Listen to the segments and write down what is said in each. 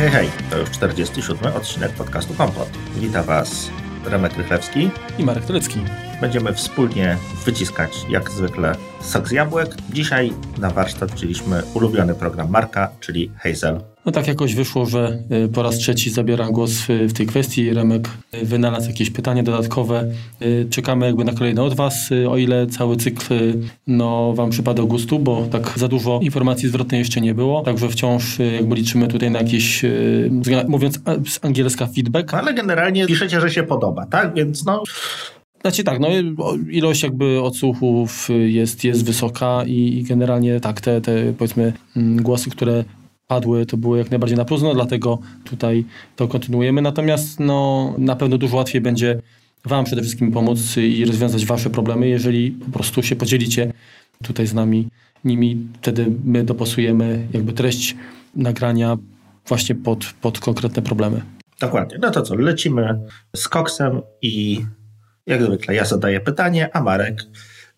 hej, hej! To już 47 odcinek podcastu Kompot. Witam Was Remek Rychlewski i Marek Telecki. Będziemy wspólnie wyciskać, jak zwykle, sok z jabłek. Dzisiaj na warsztat wzięliśmy ulubiony program Marka, czyli Hazel. No tak jakoś wyszło, że y, po raz trzeci zabieram głos w, tej kwestii. Remek y, wynalazł jakieś pytanie dodatkowe. Y, czekamy jakby na kolejne od Was, o ile cały cykl no, Wam przypada do gustu, bo tak za dużo informacji zwrotnej jeszcze nie było. Także wciąż jakby liczymy tutaj na jakieś, mówiąc z angielska, feedback. Ale generalnie piszecie, że się podoba, tak? Więc no... Znaczy tak, no ilość jakby odsłuchów jest, jest wysoka i, i generalnie tak, te, te powiedzmy mm, głosy, które padły, to było jak najbardziej na plus, no dlatego tutaj to kontynuujemy. Natomiast no, na pewno dużo łatwiej będzie Wam przede wszystkim pomóc i rozwiązać Wasze problemy, jeżeli po prostu się podzielicie tutaj z nami nimi. Wtedy my dopasujemy jakby treść nagrania właśnie pod, pod konkretne problemy. Dokładnie. No to co, lecimy z koksem i jak zwykle ja zadaję pytanie, a Marek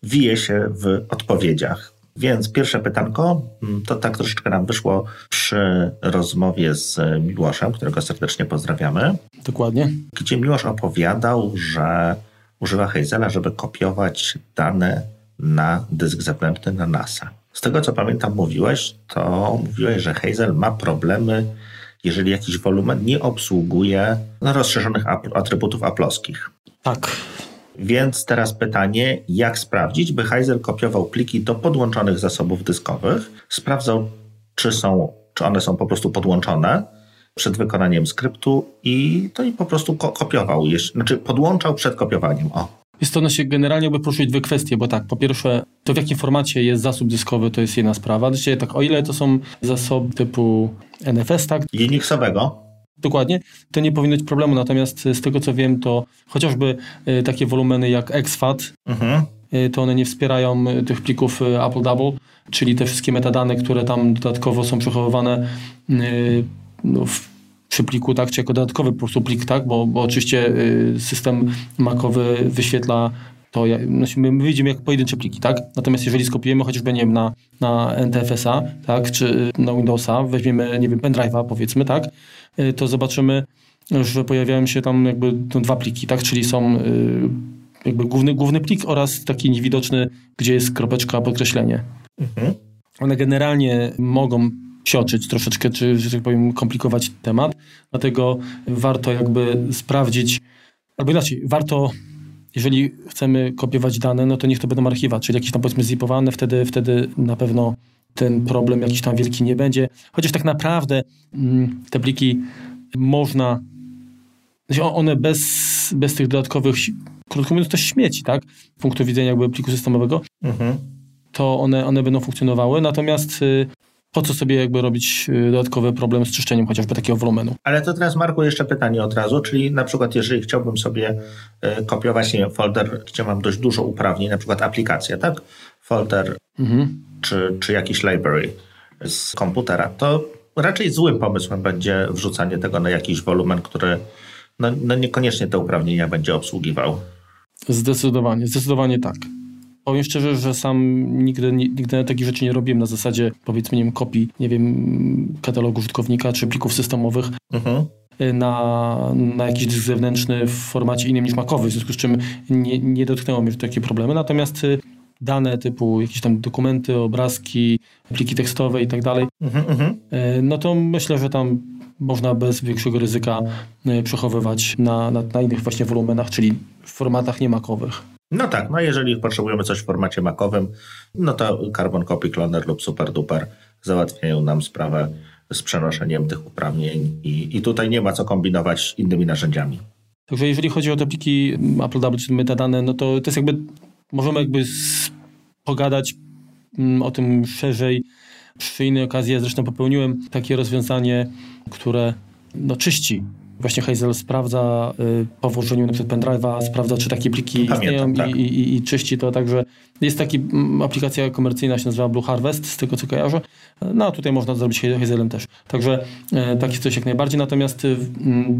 wije się w odpowiedziach. Więc pierwsze pytanko, mm, to tak troszeczkę nam wyszło przy rozmowie z Miłoszem, którego serdecznie pozdrawiamy. Dokładnie. Gdzie Miłosz opowiadał, że używa Hazela, żeby kopiować dane na dysk zewnętrzny na NASA. Z tego co pamiętam mówiłeś, to mówiłeś, że Hazel ma problemy, jeżeli jakiś wolumen nie obsługuje rozszerzonych atrybutów aploskich. Tak, więc teraz pytanie, jak sprawdzić, by Heisel kopiował pliki do podłączonych zasobów dyskowych, sprawdzał, czy, są, czy one są po prostu podłączone przed wykonaniem skryptu i to i po prostu ko kopiował, znaczy podłączał przed kopiowaniem. O. Jest to na się generalnie by poruszyć dwie kwestie, bo tak, po pierwsze, to w jakim formacie jest zasób dyskowy, to jest jedna sprawa. Znaczy, tak, o ile to są zasoby typu NFS, tak? Unixowego. Dokładnie, to nie powinno być problemu, natomiast z tego co wiem, to chociażby y, takie wolumeny jak XFAT, mhm. Y, to one nie wspierają tych plików Apple Double, czyli te wszystkie metadane, które tam dodatkowo są przechowywane no, w, przy pliku, tak, czy jako dodatkowy po prostu plik, tak, bo, bo oczywiście system Macowy wyświetla to znaczy my widzimy jak pojedyncze pliki, tak? Natomiast jeżeli skopiujemy chociażby, nie wiem, na, na NTFS-a, tak, czy na Windowsa, weźmiemy, nie wiem, pendrive'a powiedzmy, tak, to zobaczymy, że pojawiają się tam jakby dwa pliki, tak, czyli są y, jakby główny, główny plik oraz taki niewidoczny, gdzie jest kropeczka podkreślenie. Mhm. One generalnie mogą psioczyć troszeczkę, czy, że tak powiem, komplikować temat, dlatego warto jakby sprawdzić, albo inaczej, warto jeżeli chcemy kopiować dane, no to niech to będą archiwa, czyli jakieś tam powiedzmy zipowane, wtedy, wtedy na pewno ten problem jakiś tam wielki nie będzie. Chociaż tak naprawdę mm, te pliki można, znaczy one bez, bez tych dodatkowych, krótko mówiąc, to śmieci, tak? Z punktu widzenia jakby pliku systemowego, mhm. to one, one będą funkcjonowały. Natomiast y, po co sobie jakby robić y, dodatkowy problem z czyszczeniem chociażby takiego wolumenu. Ale to teraz Marku jeszcze pytanie od razu, czyli na przykład jeżeli chciałbym sobie y, kopiować nie, folder, gdzie mam dość dużo uprawnień, na przykład aplikacja, tak? Folder mhm. czy, czy jakiś library z komputera, to raczej złym pomysłem będzie wrzucanie tego na jakiś wolumen, który no, no niekoniecznie te uprawnienia będzie obsługiwał. Zdecydowanie, zdecydowanie tak. Powiem szczerze, że sam nigdy, nigdy takich rzeczy nie robiłem na zasadzie, powiedzmy, nie wiem, kopii, nie wiem, katalogu użytkownika czy plików systemowych. Mhm na, na jakiś dysk zewnętrzny w formacie innym niż makowy, w związku z czym nie, nie dotknęło mnie takie problemy. Natomiast y, dane typu jakieś tam dokumenty, obrazki, pliki tekstowe i tak dalej, mhm, mhm. Y, no to myślę, że tam można bez większego ryzyka y, przechowywać na, na, na innych właśnie wolumenach, czyli w formatach niemakowych. No tak, no jeżeli potrzebujemy coś w formacie makowym, no to Carbon Copy Cloner lub SuperDuper załatwiają nam sprawę z przenoszeniem tych uprawnień i, i tutaj nie ma co kombinować innymi narzędziami. Także jeżeli chodzi o te pliki Apple Double czy metadane, no to to jest jakby, możemy jakby pogadać mm, o tym szerzej przy innej okazji. Ja zresztą popełniłem takie rozwiązanie, które no, czyści Właśnie Hazel sprawdza y, po włożeniu na przykład pendrive'a, sprawdza, czy takie pliki Pamiętam, istnieją tak. i, i, i, czyści to. Także jest taka aplikacja komercyjna, się nazywa Blue Harvest, z tego co kojarzę. No a tutaj można zrobić Hazelem też. Także e, takie coś jak najbardziej. Natomiast y,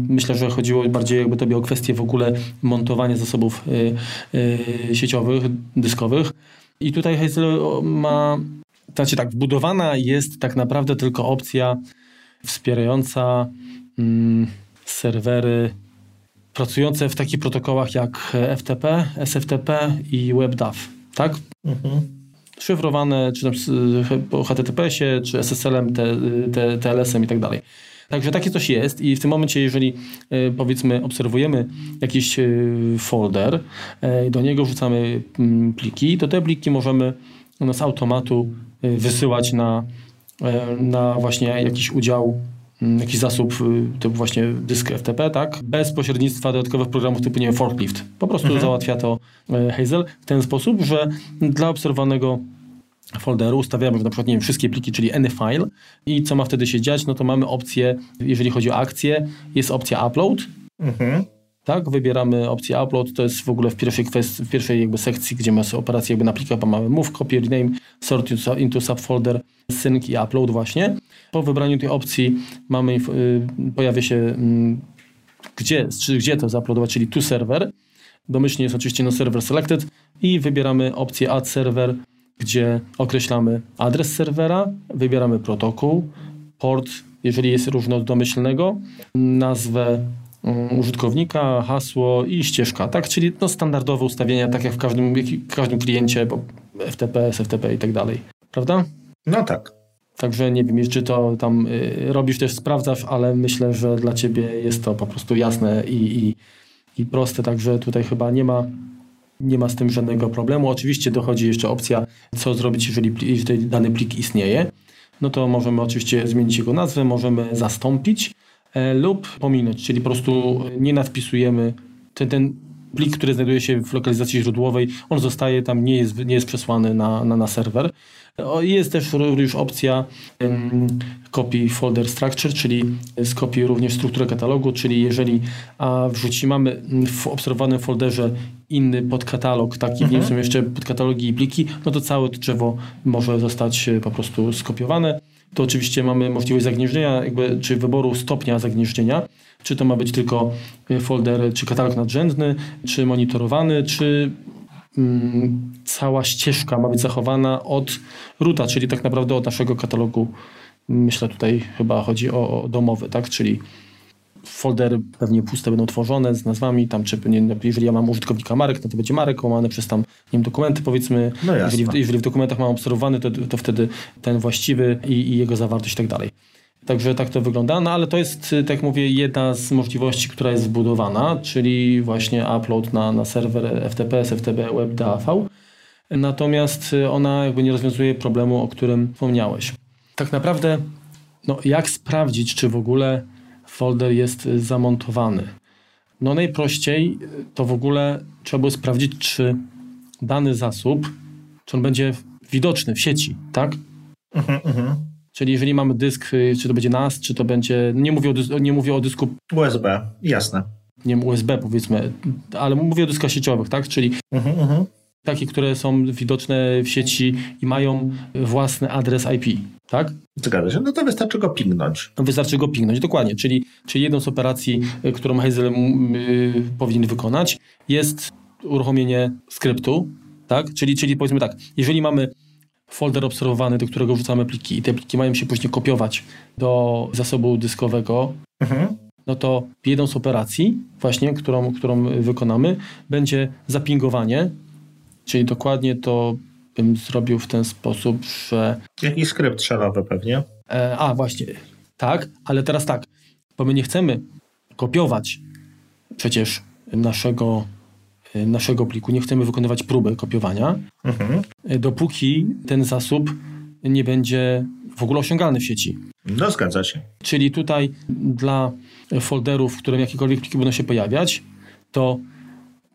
myślę, że chodziło bardziej jakby tobie o kwestię w ogóle montowania zasobów y, y, sieciowych, dyskowych. I tutaj Hazel ma, znaczy tak, wbudowana jest tak naprawdę tylko opcja wspierająca mm, serwery pracujące w takich protokołach jak FTP, SFTP i WebDAV, tak? Mhm. Szyfrowane, czy tam po HTTPS-ie, czy SSL-em, TLS-em i tak dalej. Także takie coś jest i w tym momencie, jeżeli e, powiedzmy obserwujemy jakiś e, folder e, i do niego wrzucamy pliki, to te pliki możemy z automatu wysyłać na, na właśnie jakiś udział jakiś zasób typu właśnie dysk FTP, tak? Bez pośrednictwa dodatkowych programów typu, nie wiem, forklift. Po prostu mhm. załatwia to Hazel w ten sposób, że dla obserwowanego folderu ustawiamy na przykład nie wiem, wszystkie pliki, czyli any file i co ma wtedy się dziać, no to mamy opcję, jeżeli chodzi o akcję, jest opcja upload, mhm. Tak, wybieramy opcję upload, to jest w ogóle w pierwszej kwestii, w pierwszej jakby sekcji, gdzie mamy operację jakby na plikach, mamy move, copy, rename, sort into subfolder, sync i upload właśnie. Po wybraniu tej opcji mamy, y, pojawia się y, gdzie, gdzie to zauploadować, czyli to server, domyślnie jest oczywiście no server selected i wybieramy opcję add server, gdzie określamy adres serwera, wybieramy protokół, port, jeżeli jest różnodomyślnego, nazwę um, użytkownika, hasło i ścieżka, tak? Czyli no, standardowe ustawienia, tak jak w każdym, w każdym kliencie, bo FTP, SFTP i tak dalej. Prawda? No tak. Także nie wiem, czy to tam y, robisz też, sprawdzasz, ale myślę, że dla Ciebie jest to po prostu jasne i, i, i proste, także tutaj chyba nie ma nie ma z tym żadnego problemu. Oczywiście dochodzi jeszcze opcja, co zrobić, jeżeli, jeżeli dany plik istnieje. No to możemy oczywiście zmienić jego nazwę, możemy zastąpić lub pominąć, czyli po prostu nie nadpisujemy ten, ten plik, który znajduje się w lokalizacji źródłowej, on zostaje tam, nie jest, nie jest przesłany na, na, na serwer. Jest też już opcja um, copy folder structure, czyli skopiuj również strukturę katalogu, czyli jeżeli a, wrzucimy, mamy w obserwowanym folderze inny podkatalog, taki, mhm. nie są jeszcze podkatalogi i pliki, no to całe drzewo może zostać e, po prostu skopiowane. To oczywiście mamy możliwość zagnieżdżenia, jakby, czy wyboru stopnia zagnieżdżenia, czy to ma być tylko e, folder, czy katalog nadrzędny, czy monitorowany, czy mm, cała ścieżka ma być zachowana od ruta, czyli tak naprawdę od naszego katalogu. Myślę tutaj chyba chodzi o, o domowy, tak? Czyli foldery pewnie puste będą tworzone z nazwami, tam czy nie, jeżeli ja mam użytkownika marek, no to będzie marek łamane przez tam, nie wiem, dokumenty powiedzmy. No jeżeli, w, jeżeli w dokumentach mam obserwowany, to, to wtedy ten właściwy i, i jego zawartość i tak dalej. Także tak to wygląda, no ale to jest, tak jak mówię, jedna z możliwości, która jest zbudowana, czyli właśnie upload na, na serwer FTP, FTP, WebDAV. Natomiast ona jakby nie rozwiązuje problemu, o którym wspomniałeś. Tak naprawdę, no jak sprawdzić, czy w ogóle folder jest zamontowany? No najprościej to w ogóle trzeba było sprawdzić, czy dany zasób, czy on będzie widoczny w sieci, tak? Mhm, mhm. Czyli jeżeli mamy dysk, y, czy to będzie NAS, czy to będzie. Nie mówię o, nie mówię o dysku. USB, jasne. Nie wiem, USB powiedzmy, ale mówię o dyskach sieciowych, tak? Czyli mhm, takie, które są widoczne w sieci i mają własny adres IP, tak? Zgadza się, no to wystarczy go pingnąć. Wystarczy go pingnąć, dokładnie. Czyli, czyli jedną z operacji, y, którą Hazel y, powinien wykonać, jest uruchomienie skryptu, tak? Czyli, czyli powiedzmy tak, jeżeli mamy folder obserwowany, do którego wrzucamy pliki i te pliki mają się później kopiować do zasobu dyskowego, mhm. no to jedną z operacji właśnie, którą, którą wykonamy, będzie zapingowanie, czyli dokładnie to bym zrobił w ten sposób, że... Jakiś skrypt shellowy pewnie. E, a, właśnie, tak, ale teraz tak, bo my nie chcemy kopiować przecież naszego Y, naszego pliku, nie chcemy wykonywać próby kopiowania, mhm. Y, dopóki ten zasób nie będzie w ogóle osiągalny w sieci. No, zgadza się. Czyli tutaj dla folderów, w którym jakiekolwiek pliki będą się pojawiać, to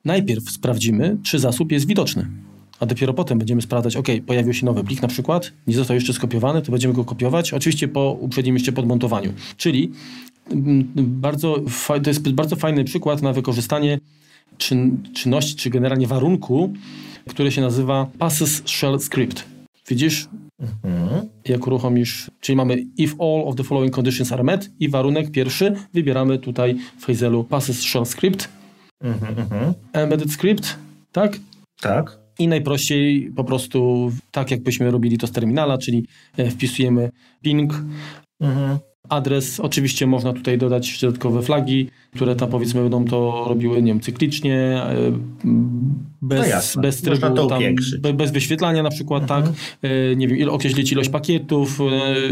najpierw sprawdzimy, czy zasób jest widoczny. A dopiero potem będziemy sprawdzać, ok, pojawił się nowy plik na przykład, nie został jeszcze skopiowany, to będziemy go kopiować, oczywiście po uprzednim jeszcze podmontowaniu. Czyli mm, bardzo, to jest bardzo fajny przykład na wykorzystanie czyn, czynności, czy generalnie warunku, który się nazywa Passes Shell Script. Widzisz? Mhm. Jak uruchomisz, czyli mamy if all of the following conditions are met i warunek pierwszy wybieramy tutaj w Hazelu Passes Shell Script. Mhm, mhm. Embedded Script, tak? Tak. I najprościej po prostu tak, jakbyśmy robili to z terminala, czyli e, wpisujemy ping, mhm. adres. Oczywiście można tutaj dodać dodatkowe flagi, które tam powiedzmy będą to robiły, nie wiem, cyklicznie, e, bez, no bez trybu, tam, bez wyświetlania na przykład, tak, mhm. tak, nie wiem, ilo, określić ilość pakietów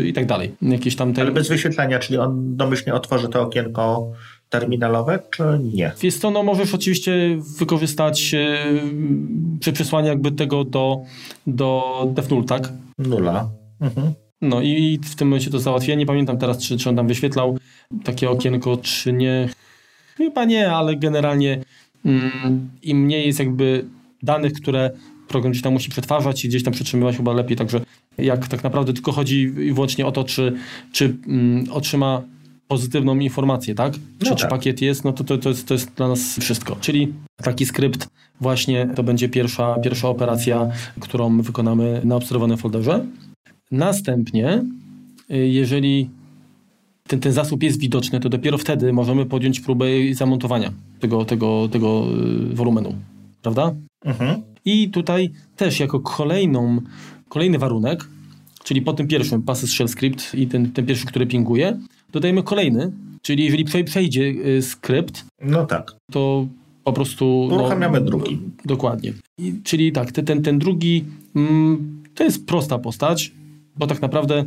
i tak dalej. Jakieś tam te... Ale bez wyświetlania, czyli on domyślnie otworzy to okienko terminalowe, czy nie? Jest to, no możesz oczywiście wykorzystać e, przy przesłaniu jakby tego do, do DevNull, tak? Nula. Mhm. No i w tym momencie to załatwię. Nie pamiętam teraz, czy, czy on tam wyświetlał takie okienko, czy nie. Chyba nie, ale generalnie mm, im mniej jest jakby danych, które program gdzieś tam musi przetwarzać i gdzieś tam przetrzymywać chyba lepiej. Także jak tak naprawdę tylko chodzi wyłącznie o to, czy, czy mm, otrzyma pozytywną informację, tak? Czy, no tak. czy pakiet jest, no to, to, to, jest, to jest dla nas wszystko. Czyli taki skrypt właśnie to będzie pierwsza, pierwsza operacja, którą wykonamy na obserwowanym folderze. Następnie, y, jeżeli ten, ten zasób jest widoczny, to dopiero wtedy możemy podjąć próbę zamontowania tego, tego, tego y, wolumenu. Prawda? Mhm. I tutaj też jako kolejną, kolejny warunek, czyli po tym pierwszym passes shell script i ten, ten pierwszy, który pinguje, dodajemy kolejny, czyli jeżeli przejdzie y, skrypt, no tak. to po prostu... No, Uruchamiamy no, drugi. Dokładnie. I, czyli tak, ten, ten drugi mm, to jest prosta postać, bo tak naprawdę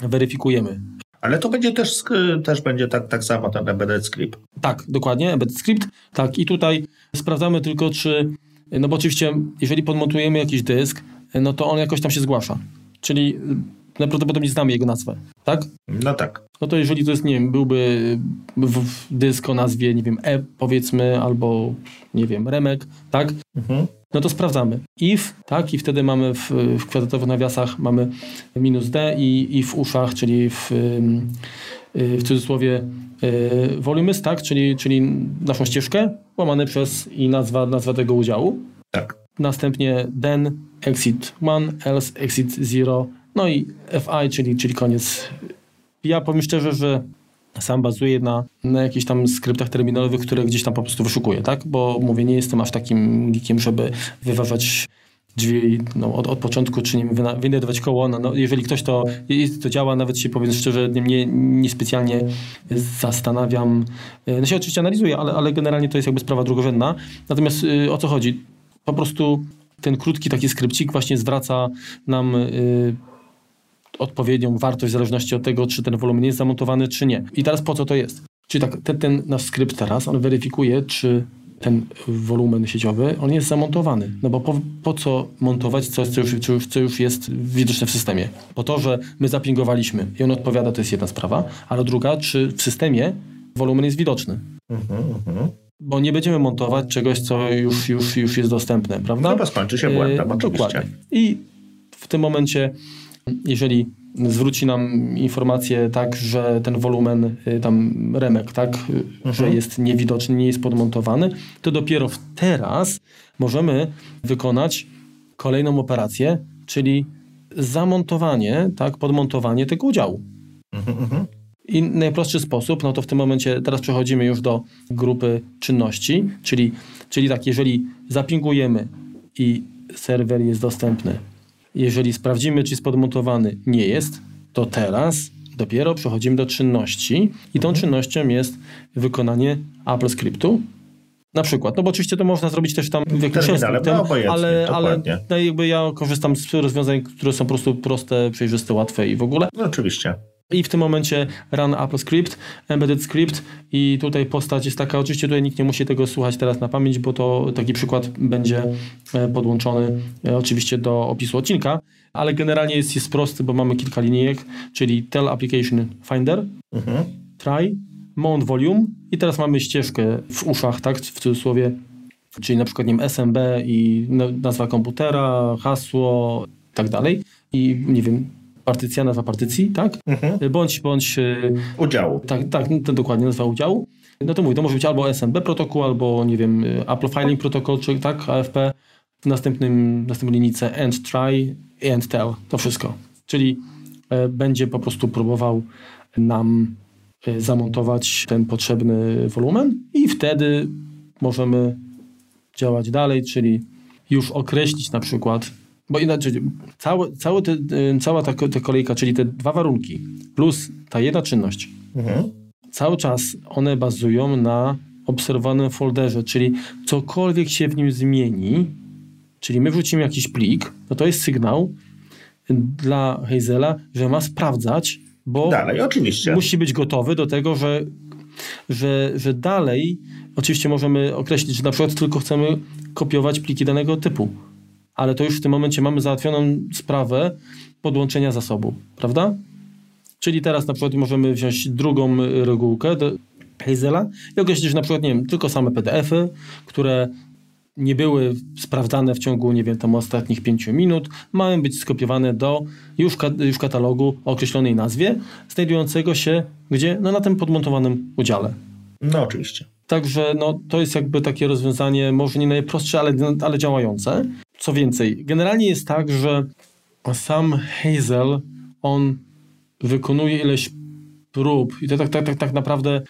weryfikujemy. Ale to będzie też, też będzie tak, tak samo ten embedded script. Tak, dokładnie, embedded script. Tak, i tutaj sprawdzamy tylko, czy, no bo oczywiście, jeżeli podmontujemy jakiś dysk, no to on jakoś tam się zgłasza. Czyli najprawdopodobniej znamy jego nazwę, tak? No tak. No to jeżeli to jest, nie wiem, byłby dysk o nazwie, nie wiem, E powiedzmy, albo, nie wiem, Remek, tak? Mhm no to sprawdzamy. if, tak, i wtedy mamy w, w kwadratowych nawiasach mamy minus d i, i w uszach, czyli w, w cudzysłowie y, volumys, tak, czyli, czyli naszą ścieżkę, łamane przez i nazwa, nazwa tego udziału. Tak. Następnie then exit 1, else exit 0, no i fi, czyli, czyli koniec. Ja powiem szczerze, że sam bazuje na, na jakichś tam skryptach terminalowych, które gdzieś tam po prostu wyszukuję, tak? Bo mówię, nie jestem aż takim geekiem, żeby wyważać drzwi no, od, od początku, czy nie wynajdować koło. No, no, jeżeli ktoś to, to działa, nawet się powiem szczerze, nie, nie specjalnie zastanawiam. No się oczywiście analizuję, ale, ale generalnie to jest jakby sprawa drugorzędna. Natomiast y, o co chodzi? Po prostu ten krótki taki skrypcik właśnie zwraca nam y, odpowiednią wartość w zależności od tego, czy ten wolumen jest zamontowany, czy nie. I teraz po co to jest? Czyli tak, ten, ten nasz skrypt teraz, on weryfikuje, czy ten wolumen sieciowy, on jest zamontowany. No bo po, po co montować coś, co już, co, już, co już jest widoczne w systemie? Po to, że my zapingowaliśmy i on odpowiada, to jest jedna sprawa, ale druga, czy w systemie wolumen jest widoczny. Mhm, mhm. Bo nie będziemy montować czegoś, co już, już, już jest dostępne, prawda? Chyba skończy się błędem, e, Dokładnie. I w tym momencie jeżeli zwróci nam informację tak, że ten wolumen, y, tam remek, tak, mhm. że jest niewidoczny, nie jest podmontowany, to dopiero teraz możemy wykonać kolejną operację, czyli zamontowanie, tak, podmontowanie tego udziału. Mhm, mhm. I najprostszy sposób, no to w tym momencie teraz przechodzimy już do grupy czynności, czyli, czyli tak, jeżeli zapingujemy i serwer jest dostępny jeżeli sprawdzimy, czy jest podmontowany, nie jest, to teraz dopiero przechodzimy do czynności i tą czynnością jest wykonanie Apple Scriptu. Na przykład, no bo oczywiście to można zrobić też tam w jakimś terminale, no, ale, ale no jakby ja korzystam z rozwiązań, które są po prostu proste, przejrzyste, łatwe i w ogóle. No oczywiście. I w tym momencie run Apple Script, embedded script i tutaj postać jest taka, oczywiście tutaj nikt nie musi tego słuchać teraz na pamięć, bo to taki przykład będzie e, podłączony e, oczywiście do opisu odcinka, ale generalnie jest, jest prosty, bo mamy kilka linijek, czyli tell application finder, mhm. try, mount volume i teraz mamy ścieżkę w uszach, tak, w cudzysłowie, czyli na przykład nie wiem, SMB i nazwa komputera, hasło i tak dalej i nie wiem, partycja, nazwa partycji, tak? Mhm. Bądź, bądź... E, udziału. Tak, tak, to dokładnie, nazwa udziału. No to mówię, to może być albo SMB protokół, albo nie wiem, e, Apple Filing Protocol, czy tak, AFP. W następnym, następnej linijce and try, and tell, to wszystko. Czyli e, będzie po prostu próbował nam zamontować ten potrzebny wolumen i wtedy możemy działać dalej, czyli już określić na przykład bo inaczej, całe, całe te, y, cała ta, ta kolejka, czyli te dwa warunki, plus ta jedna czynność. Mhm. Cały czas one bazują na obserwowanym folderze, czyli cokolwiek się w nim zmieni, czyli my wrzucimy jakiś plik, no to jest sygnał dla Hazela, że ma sprawdzać, bo dalej, oczywiście. musi być gotowy do tego, że, że, że dalej oczywiście możemy określić, że na przykład tylko chcemy kopiować pliki danego typu, ale to już w tym momencie mamy załatwioną sprawę podłączenia zasobu, prawda? Czyli teraz na przykład możemy wziąć drugą regułkę do Hazela i określić, że na przykład, nie wiem, tylko same PDF-y, które nie były sprawdzane w ciągu, nie wiem, tam ostatnich pięciu minut, mają być skopiowane do już, ka już katalogu o określonej nazwie, znajdującego się gdzie? No na tym podmontowanym udziale. No oczywiście. Także no, to jest jakby takie rozwiązanie, może nie najprostsze, ale, ale działające. Co więcej, generalnie jest tak, że sam Hazel, on wykonuje ileś prób i to tak, tak, tak, tak naprawdę,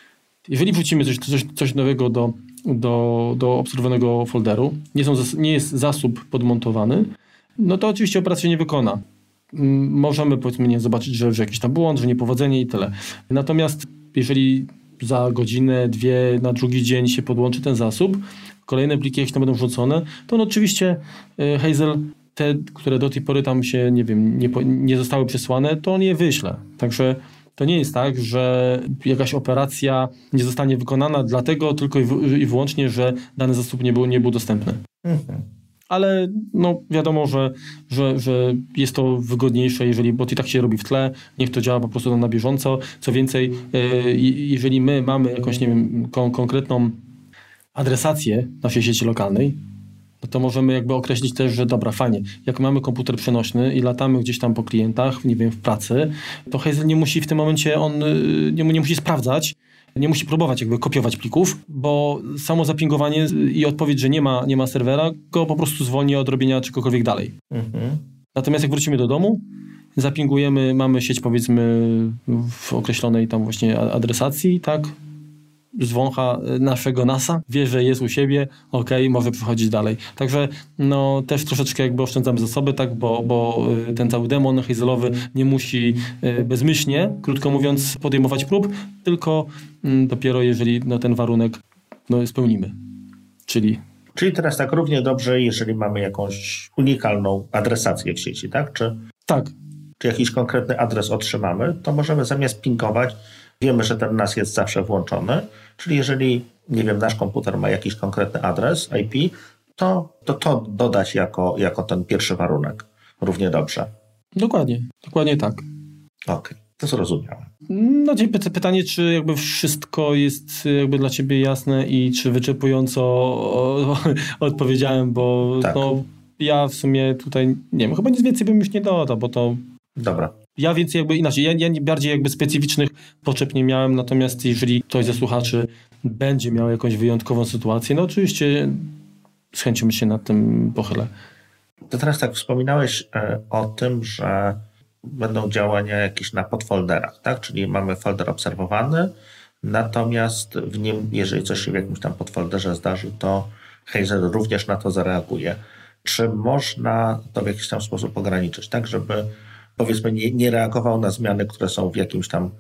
jeżeli wrzucimy coś, coś, coś nowego do, do, do obserwowanego folderu, nie, są, nie jest zasób podmontowany, no to oczywiście operacja się nie wykona. Możemy powiedzmy nie zobaczyć, że, że jakiś tam błąd, że niepowodzenie i tyle. Natomiast jeżeli za godzinę, dwie, na drugi dzień się podłączy ten zasób, kolejne pliki jakieś tam będą wrzucone, to on oczywiście y, Hazel te, które do tej pory tam się, nie wiem, nie, nie zostały przesłane, to on je wyśle. Także to nie jest tak, że jakaś operacja nie zostanie wykonana dlatego tylko i, w, i wyłącznie, że dany zasób nie był, nie był dostępny. Mhm. Ale no, wiadomo, że, że, że jest to wygodniejsze, jeżeli, bo i tak się robi w tle, niech to działa po prostu na bieżąco. Co więcej, e, jeżeli my mamy jakąś, nie wiem, kon konkretną adresację naszej sieci lokalnej, no to możemy jakby określić też, że dobra, fajnie, jak mamy komputer przenośny i latamy gdzieś tam po klientach, nie wiem, w pracy, to Hazel nie musi w tym momencie, on y, nie, nie musi sprawdzać, nie musi próbować jakby kopiować plików, bo samo zapingowanie i odpowiedź, że nie ma, nie ma serwera, go po prostu zwolni od robienia czegokolwiek dalej. Mhm. Natomiast jak wrócimy do domu, zapingujemy, mamy sieć powiedzmy w określonej tam właśnie adresacji, tak, zwącha e, naszego NASA, wie, że jest u siebie, ok, może przechodzić dalej. Także no też troszeczkę jakby oszczędzamy zasoby, tak, bo, bo e, ten cały demon hazelowy nie musi e, bezmyślnie, krótko mówiąc, podejmować prób, tylko mm, dopiero jeżeli no, ten warunek no, spełnimy. Czyli Czyli teraz tak równie dobrze, jeżeli mamy jakąś unikalną adresację w sieci, tak? Czy, tak. Czy jakiś konkretny adres otrzymamy, to możemy zamiast pingować, wiemy, że ten NAS jest zawsze włączony, Czyli jeżeli, nie wiem, nasz komputer ma jakiś konkretny adres IP, to to, to dodać jako, jako ten pierwszy warunek równie dobrze. Dokładnie, dokładnie tak. Okej, okay, to zrozumiałem. No pytanie, czy jakby wszystko jest jakby dla ciebie jasne i czy wyczerpująco odpowiedziałem, bo tak. no, ja w sumie tutaj, nie wiem, chyba nic więcej bym już nie dodał, bo to... Dobra. Ja więcej jakby inaczej, ja, ja bardziej jakby specyficznych potrzeb nie miałem, natomiast jeżeli ktoś ze słuchaczy będzie miał jakąś wyjątkową sytuację, no oczywiście z chęcią się nad tym pochylę. To teraz tak wspominałeś e, o tym, że będą działania jakieś na podfolderach, tak? Czyli mamy folder obserwowany, natomiast w nim, jeżeli coś się w jakimś tam podfolderze zdarzy, to Hazel również na to zareaguje. Czy można to w jakiś tam sposób ograniczyć, tak, żeby powiedzmy nie, nie reagował na zmiany, które są w jakimś tam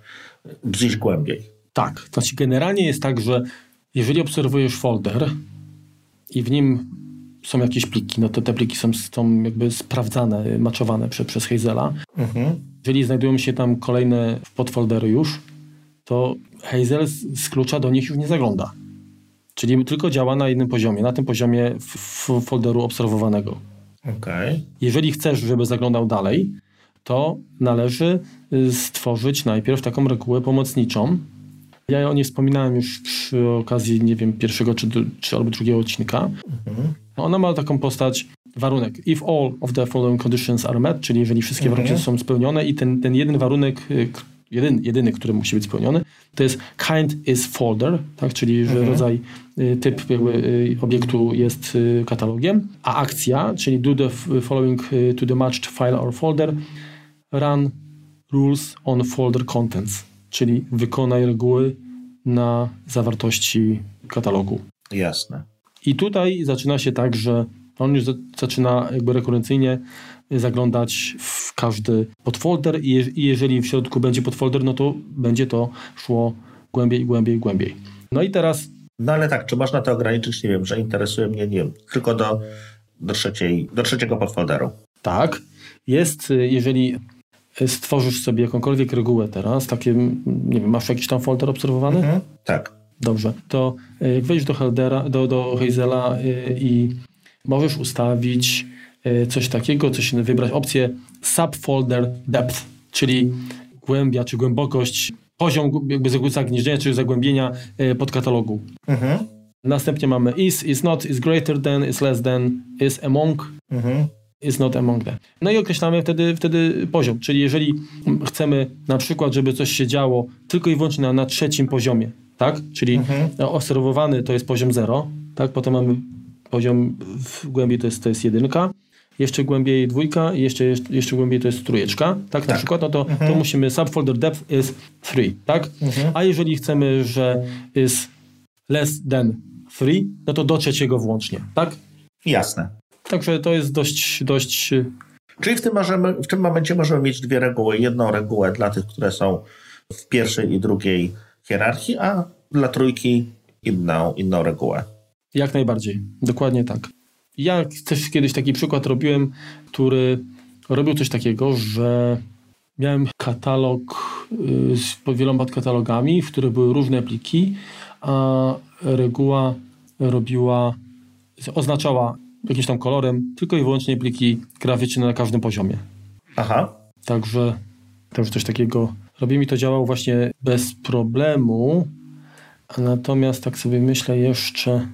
gdzieś głębiej. Tak, to znaczy generalnie jest tak, że jeżeli obserwujesz folder i w nim są jakieś pliki, no to te pliki są, są jakby sprawdzane, maczowane przez, przez Hazela. Mhm. Jeżeli znajdują się tam kolejne podfoldery już, to Hazel z klucza do nich już nie zagląda. Czyli tylko działa na jednym poziomie, na tym poziomie w, w folderu obserwowanego. Okay. Jeżeli chcesz, żeby zaglądał dalej, to należy y, stworzyć najpierw taką regułę pomocniczą. Ja o niej wspominałem już przy okazji, nie wiem, pierwszego czy, czy albo drugiego odcinka. Mhm. Ona ma taką postać, warunek. If all of the following conditions are met, czyli jeżeli wszystkie mhm. warunki są spełnione i ten, ten jeden warunek, y, jeden, jedyny, który musi być spełniony, to jest kind is folder, tak? czyli że mhm. rodzaj, y, typ jakby, obiektu jest katalogiem, a akcja, czyli do the following to the matched file or folder, run rules on folder contents, czyli wykonaj reguły na zawartości katalogu. Jasne. I tutaj zaczyna się tak, że on już zaczyna jakby rekurencyjnie zaglądać w każdy podfolder i, je, i jeżeli w środku będzie podfolder, no to będzie to szło głębiej, głębiej, głębiej. No i teraz... No ale tak, czy można to ograniczyć? Nie wiem, że interesuje mnie, nie wiem, tylko do, do, trzeciej, do trzeciego podfolderu. Tak. Jest, jeżeli stworzysz sobie jakąkolwiek regułę teraz, takie, nie wiem, masz jakiś tam folder obserwowany? Mhm, tak. Dobrze, to e, jak wejdziesz do, Heldera, do, do Hazela e, i możesz ustawić e, coś takiego, coś wybrać opcję subfolder depth, czyli głębia czy głębokość, poziom jakby zagnieżdżenia czy zagłębienia podkatalogu. Mhm. Następnie mamy is, is not, is greater than, is less than, is among. Mhm is not among them. No i określamy wtedy, wtedy poziom, czyli jeżeli chcemy na przykład, żeby coś się działo tylko i wyłącznie na, na trzecim poziomie, tak? Czyli mhm. obserwowany to jest poziom 0, tak? Potem mamy poziom w głębi to jest, to jest jedynka, jeszcze głębiej dwójka i jeszcze, jeszcze głębiej to jest trójeczka, tak? Na tak. przykład, no to, mhm. to musimy subfolder depth is 3, tak? Mhm. A jeżeli chcemy, że is less than 3, no to do trzeciego włącznie, tak? Jasne. Także to jest dość, dość... Czyli w tym, możemy, w tym momencie możemy mieć dwie reguły. Jedną regułę dla tych, które są w pierwszej i drugiej hierarchii, a dla trójki inną, inną regułę. Jak najbardziej. Dokładnie tak. Ja też kiedyś taki przykład robiłem, który robił coś takiego, że miałem katalog y, z wieloma katalogami, w których były różne pliki, a reguła robiła, oznaczała jakimś tam kolorem, tylko i wyłącznie pliki graficzne na każdym poziomie. Aha. Także, także coś takiego robi mi to działało właśnie bez problemu, natomiast tak sobie myślę jeszcze,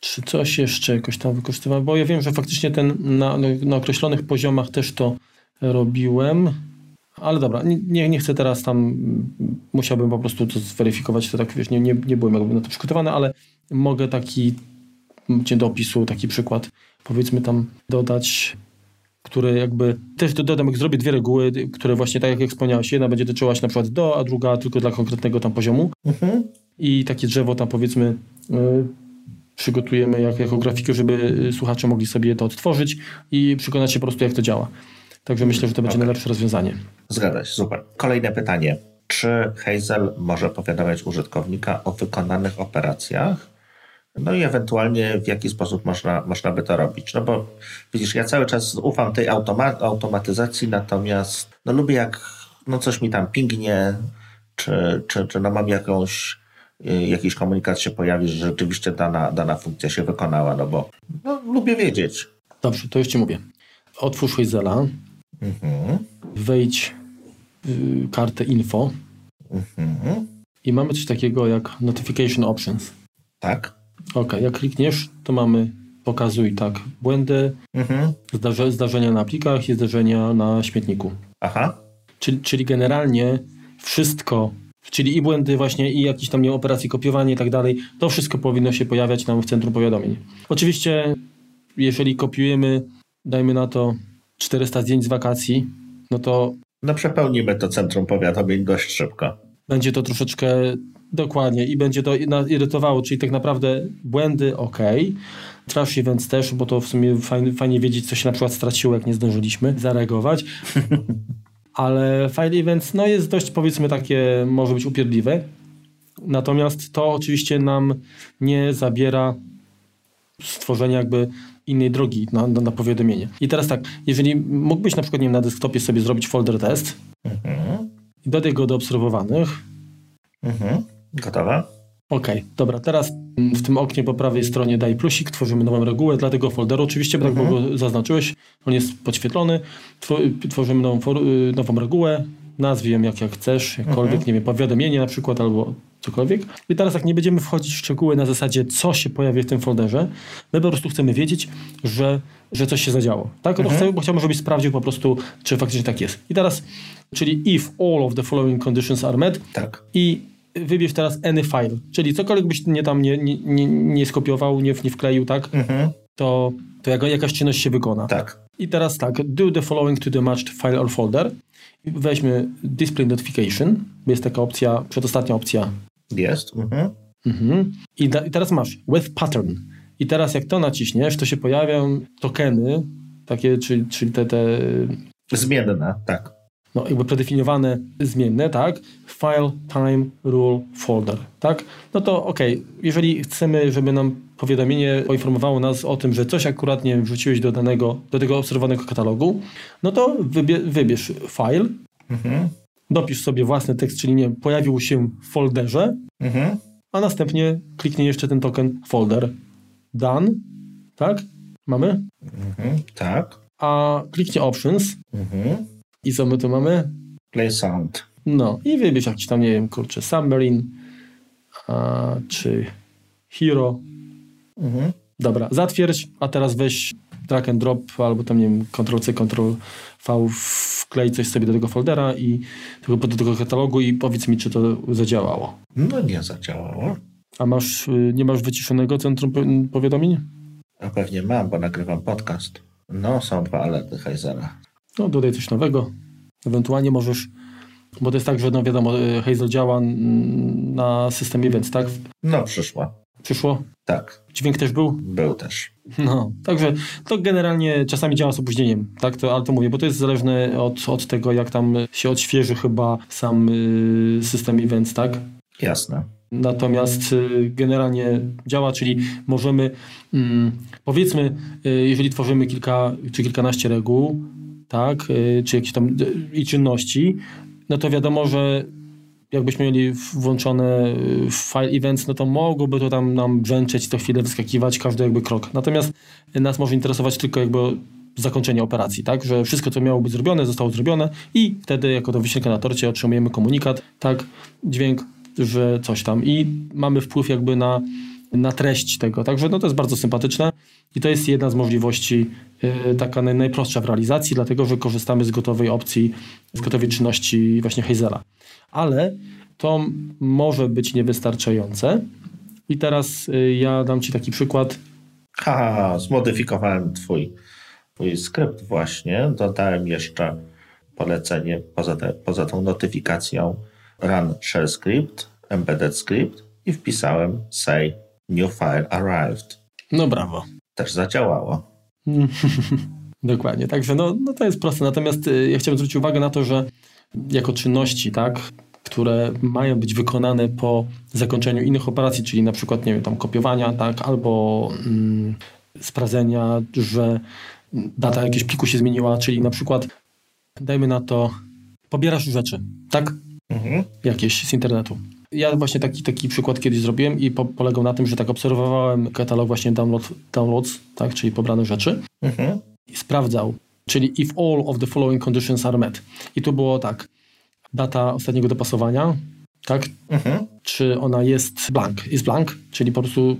czy coś jeszcze jakoś tam wykorzystywałem, bo ja wiem, że faktycznie ten na, na określonych poziomach też to robiłem, ale dobra, nie, nie chcę teraz tam, musiałbym po prostu to zweryfikować, to tak wiesz, nie, nie, nie byłem jakby na to przygotowany, ale mogę taki cię do opisu taki przykład, powiedzmy tam dodać, które jakby, też dodam, jak zrobię dwie reguły, które właśnie tak jak wspomniałeś, jedna będzie dotyczyła się na przykład do, a druga tylko dla konkretnego tam poziomu mhm. i takie drzewo tam powiedzmy y, przygotujemy jak, jako grafikę, żeby słuchacze mogli sobie to odtworzyć i przekonać się po prostu jak to działa. Także myślę, że to będzie okay. najlepsze rozwiązanie. Zgadza się, super. Kolejne pytanie. Czy Hazel może powiadamiać użytkownika o wykonanych operacjach no i ewentualnie w jaki sposób można, można by to robić. No bo widzisz, ja cały czas ufam tej automa automatyzacji, natomiast no lubię jak no coś mi tam pingnie, czy, czy, czy no mam jakąś, y, jakiś komunikat się pojawi, że rzeczywiście dana, dana funkcja się wykonała, no bo no, lubię wiedzieć. Dobrze, to już Ci mówię. Otwórz Wizela, mhm. wejdź w kartę info mhm. i mamy coś takiego jak notification options. Tak. Ok, jak klikniesz, to mamy pokazuj tak błędy, mhm. zdarze, zdarzenia na plikach i zdarzenia na śmietniku. Aha. Czyli, czyli generalnie wszystko, czyli i błędy właśnie i jakieś tam nie operacji kopiowanie i tak dalej, to wszystko powinno się pojawiać nam w centrum powiadomień. Oczywiście, jeżeli kopiujemy, dajmy na to 400 zdjęć z wakacji, no to... No przepełnimy to centrum powiadomień dość szybko. Będzie to troszeczkę Dokładnie i będzie to irytowało, czyli tak naprawdę błędy ok, trash events też, bo to w sumie fajnie, fajnie wiedzieć, co się na przykład straciło, jak nie zdążyliśmy zareagować. Ale file events no jest dość powiedzmy takie, może być upierdliwe. Natomiast to oczywiście nam nie zabiera stworzenia jakby innej drogi na, na, na powiadomienie. I teraz tak, jeżeli mógłbyś na przykład nie wiem, na desktopie sobie zrobić folder test mhm. i dodaj go do obserwowanych. Mhm. Gotowe? Okej, okay, dobra. Teraz w tym oknie po prawej stronie daj plusik, tworzymy nową regułę dla tego folderu. Oczywiście, tak mhm. jak go zaznaczyłeś, on jest podświetlony. Tworzymy nową, y, nową regułę, nazwij ją jak, jak chcesz, jakkolwiek, mhm. nie wiem, powiadomienie na przykład albo cokolwiek. I teraz jak nie będziemy wchodzić w szczegóły na zasadzie, co się pojawi w tym folderze, my po prostu chcemy wiedzieć, że, że coś się zadziało. Tak? Mhm. chcę, bo chciałbym, żebyś sprawdził po prostu, czy faktycznie tak jest. I teraz, czyli if all of the following conditions are met tak. i wybierz teraz any file, czyli cokolwiek byś nie tam nie, nie, nie, nie skopiował, nie, nie wkleił, tak? Mhm. To, to jakaś czynność się wykona. Tak. I teraz tak, do the following to the matched file or folder. Weźmy display notification, jest taka opcja, przedostatnia opcja. Jest. Mhm. Mhm. I, da, I teraz masz with pattern. I teraz jak to naciśniesz, to się pojawią tokeny, takie, czyli, czyli te, te... Zmienne, tak. No, jakby predefiniowane zmienne, tak? File, time, rule, folder, tak? No to okej, okay. jeżeli chcemy, żeby nam powiadomienie poinformowało nas o tym, że coś akurat nie wrzuciłeś do danego, do tego obserwowanego katalogu, no to wybie, wybierz file, mhm. dopisz sobie własny tekst, czyli nie pojawił się w folderze, mhm. a następnie kliknij jeszcze ten token folder. Done, tak? Mamy? Mhm, tak. A kliknie options mhm. I co my tu mamy? Play sound. No i wybierz jakiś tam, nie wiem, kurczę, Submarine a, czy Hero. Mhm. Dobra, zatwierdź, a teraz weź drag and drop albo tam, nie wiem, Ctrl-C, Ctrl-V wklej coś sobie do tego foldera i do tego katalogu i powiedz mi, czy to zadziałało. No nie zadziałało. A masz, y, nie masz wyciszonego centrum powiadomień? A pewnie mam, bo nagrywam podcast. No, są dwa alerty Hazela. No, dodaj coś nowego. Ewentualnie możesz, bo to jest tak, że no wiadomo, y, Hazel działa na systemie, więc tak? No, przyszła. Przyszło? Tak. Dźwięk też był? Był też. No, także to generalnie czasami działa z opóźnieniem, tak, to, ale to mówię, bo to jest zależne od, od tego, jak tam się odświeży chyba sam y, system events, tak? Jasne. Natomiast y, generalnie działa, czyli możemy, mm, powiedzmy, y, jeżeli tworzymy kilka czy kilkanaście reguł, tak, y, czy jakieś tam i czynności, no to wiadomo, że jakbyśmy mieli włączone file events, no to mogłoby to tam nam brzęczeć, co chwilę wyskakiwać każdy jakby krok. Natomiast nas może interesować tylko jakby zakończenie operacji, tak, że wszystko, co miało być zrobione, zostało zrobione i wtedy jako to wisienka na torcie otrzymujemy komunikat, tak, dźwięk że coś tam. I mamy wpływ jakby na, na treść tego. Także no to jest bardzo sympatyczne i to jest jedna z możliwości yy, taka naj, najprostsza w realizacji, dlatego że korzystamy z gotowej opcji, z gotowej czynności właśnie Hazela. Ale to może być niewystarczające i teraz yy, ja dam Ci taki przykład. Haha, zmodyfikowałem twój, twój skrypt właśnie, dodałem jeszcze polecenie poza, te, poza tą notyfikacją run shell script, embedded script i wpisałem say new file arrived. No brawo. Też zadziałało. Dokładnie, także no, no to jest proste. Natomiast y, ja chciałem zwrócić uwagę na to, że jako czynności, tak, które mają być wykonane po zakończeniu innych operacji, czyli na przykład, nie wiem, tam kopiowania, tak, albo mm, sprawdzenia, że data jakiegoś pliku się zmieniła, czyli na przykład dajmy na to, pobierasz rzeczy, tak? mhm. jakieś z internetu. Ja właśnie taki, taki przykład kiedyś zrobiłem i po, polegał na tym, że tak obserwowałem katalog właśnie download, downloads, tak, czyli pobrane rzeczy mhm. i sprawdzał, czyli if all of the following conditions are met. I tu było tak, data ostatniego dopasowania, tak, mhm. czy ona jest blank, jest blank, czyli po prostu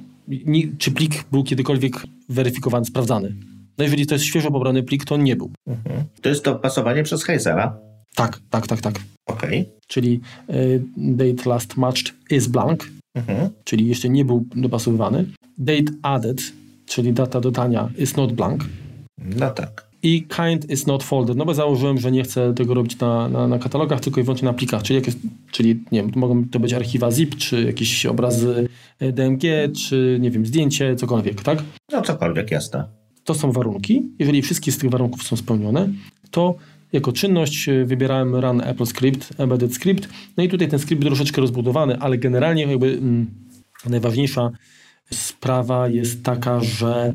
czy plik był kiedykolwiek weryfikowany, sprawdzany. No jeżeli to jest świeżo pobrany plik, to on nie był. Mhm. To jest dopasowanie przez Hazela? Tak, tak, tak, tak. Okej. Okay. Czyli y, date last matched is blank, mhm. czyli jeszcze nie był dopasowywany. Date added, czyli data dodania is not blank. No tak. I kind is not folded, no bo założyłem, że nie chcę tego robić na, na, na katalogach, tylko i wyłącznie na plikach, czyli, jak jest, czyli nie wiem, mogą to być archiwa zip, czy jakieś obrazy e, DMG, czy nie wiem, zdjęcie, cokolwiek, tak? No cokolwiek, jasne. To są warunki. Jeżeli wszystkie z tych warunków są spełnione, to jako czynność e, wybierałem Run Apple Script, Embedded Script. No i tutaj ten skrypt troszeczkę rozbudowany, ale generalnie jakby mm, najważniejsza sprawa jest taka, że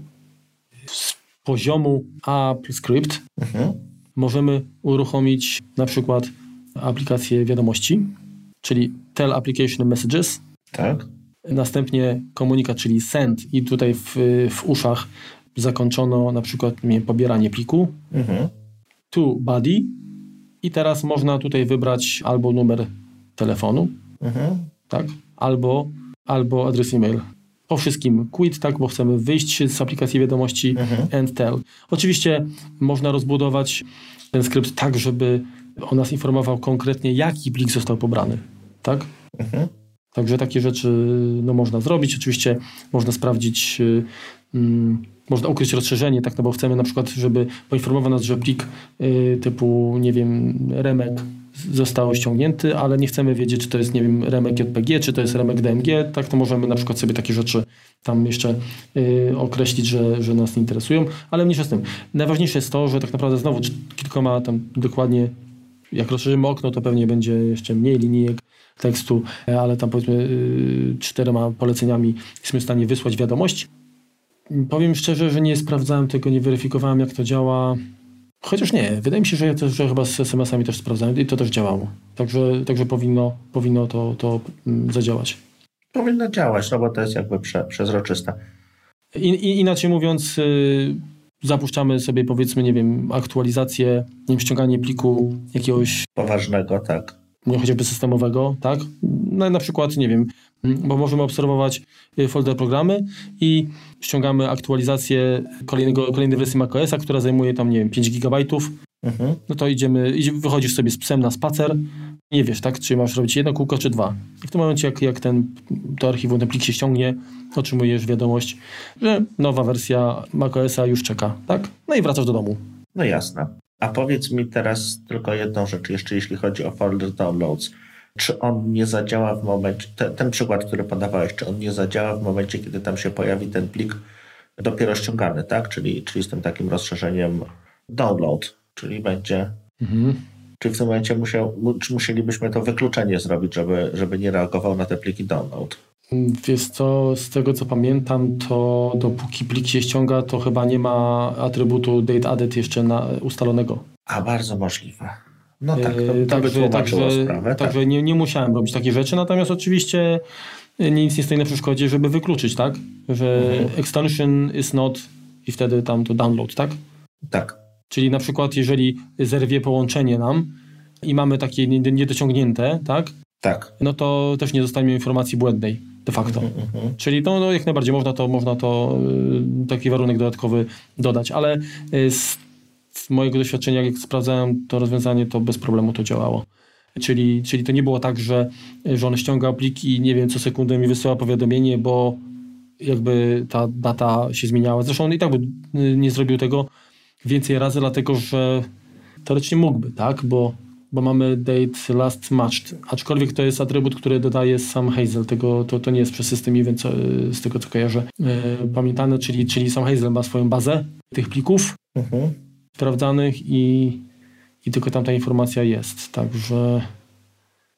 z poziomu Apple Script mhm. możemy uruchomić na przykład aplikację wiadomości, czyli Tell Application Messages. Tak. Następnie komunikat, czyli send i tutaj w, w uszach zakończono na przykład nie, pobieranie pliku. Mhm to body i teraz można tutaj wybrać albo numer telefonu, mhm. tak, albo, albo adres e-mail. Po wszystkim quit, tak, bo chcemy wyjść z aplikacji wiadomości mhm. and tell. Oczywiście można rozbudować ten skrypt tak, żeby on nas informował konkretnie, jaki plik został pobrany, tak? Mhm. Także takie rzeczy no, można zrobić. Oczywiście można sprawdzić mm, można ukryć rozszerzenie, tak, no bo chcemy na przykład, żeby poinformował nas, że plik y, typu, nie wiem, remek został ściągnięty, ale nie chcemy wiedzieć, czy to jest, nie wiem, remek JPG, czy to jest remek DMG, tak to możemy na przykład sobie takie rzeczy tam jeszcze y, określić, że, że nas nie interesują, ale mniejsza z tym. Najważniejsze jest to, że tak naprawdę znowu kilkoma tam dokładnie, jak rozszerzymy okno, to pewnie będzie jeszcze mniej linijek tekstu, ale tam powiedzmy y, czterema poleceniami jesteśmy w stanie wysłać wiadomość. Powiem szczerze, że nie sprawdzałem tego, nie weryfikowałem jak to działa. Chociaż nie, wydaje mi się, że ja też, że chyba z SMS-ami też sprawdzałem i to też działało. Także, także powinno, powinno to, to mm, zadziałać. Powinno działać, no bo to jest jakby prze, przezroczyste. I, i, inaczej mówiąc, yy, zapuszczamy sobie powiedzmy, nie wiem, aktualizację, nie wiem, ściąganie pliku jakiegoś... Poważnego, tak. Nie chociażby systemowego, tak? No, na przykład, nie wiem, bo możemy obserwować y, folder programy i ściągamy aktualizację kolejnego, kolejnej wersji macOSa, która zajmuje tam, nie wiem, 5 GB. Mhm. No to idziemy, wychodzisz sobie z psem na spacer, nie wiesz, tak, czy masz robić jedno kółko, czy dwa. I w tym momencie, jak, jak ten, to archiwum, ten plik się ściągnie, otrzymujesz wiadomość, że nowa wersja macOSa już czeka, tak? No i wracasz do domu. No jasne. A powiedz mi teraz tylko jedną rzecz, jeszcze jeśli chodzi o folder downloads czy on nie zadziała w momencie, te, ten przykład, który podawałeś, czy on nie zadziała w momencie, kiedy tam się pojawi ten plik dopiero ściągany, tak? Czyli, czyli z tym takim rozszerzeniem download, czyli będzie. Mhm. Czyli w tym momencie musiał, czy musielibyśmy to wykluczenie zrobić, żeby, żeby nie reagował na te pliki download? Wiesz co, z tego co pamiętam, to dopóki plik się ściąga, to chyba nie ma atrybutu date added jeszcze na, ustalonego. A bardzo możliwe. No tak, to, to także, także, sprawę, także tak. nie, nie musiałem robić takich rzeczy, natomiast oczywiście e, nic nie stoi na przeszkodzie, żeby wykluczyć, tak? Że mhm. extension is not i wtedy tam to download, tak? Tak. Czyli na przykład jeżeli zerwie połączenie nam i mamy takie niedociągnięte, tak? Tak. No to też nie dostaniemy informacji błędnej de facto. Mhm, mhm. Czyli to no, jak najbardziej można to, można to e, taki warunek dodatkowy dodać, ale z z mojego doświadczenia, jak sprawdzałem to rozwiązanie, to bez problemu to działało. Czyli, czyli to nie było tak, że, że on ściąga pliki i nie wiem, co sekundę mi wysyła powiadomienie, bo jakby ta data się zmieniała. Zresztą on i tak by y, nie zrobił tego więcej razy, dlatego że teoretycznie mógłby, tak? Bo, bo mamy date last matched, aczkolwiek to jest atrybut, który dodaje sam Hazel, tego, to, to nie jest przez system event, z tego co kojarzę, yy, pamiętane, czyli, czyli sam Hazel ma swoją bazę tych plików, mhm sprawdzanych i, i tylko tam ta informacja jest. Także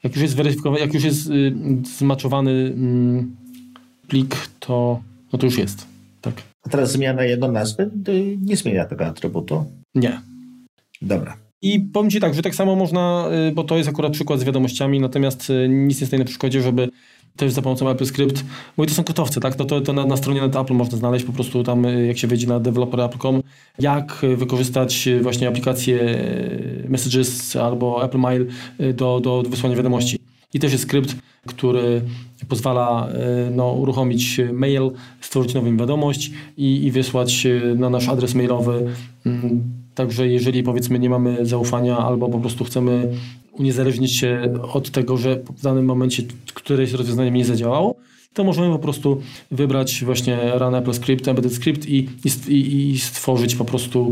jak już jest weryfikowany, jak już jest y, zmaczowany y, plik, to, no to już jest. Tak. A teraz zmiana jego nazwy nie zmienia tego atrybutu? Nie. Dobra. I powiem Ci tak, że tak samo można, y, bo to jest akurat przykład z wiadomościami, natomiast y, nic nie stoi na przeszkodzie, żeby też za pomocą AppleScript, bo to są kotowce, tak? To, to, to na, na stronie net Apple można znaleźć po prostu tam, y, jak się wejdzie na developer.apple.com, jak wykorzystać właśnie aplikację Messages albo Apple Mail do, do wysłania wiadomości. I też jest skrypt, który pozwala no, uruchomić mail, stworzyć nową wiadomość i, i wysłać na nasz adres mailowy mm, Także jeżeli powiedzmy nie mamy zaufania albo po prostu chcemy uniezależnić się od tego, że w danym momencie któreś rozwiązanie nie zadziałało, to możemy po prostu wybrać właśnie Run Apple Script, Embedded Script i, i, i stworzyć po prostu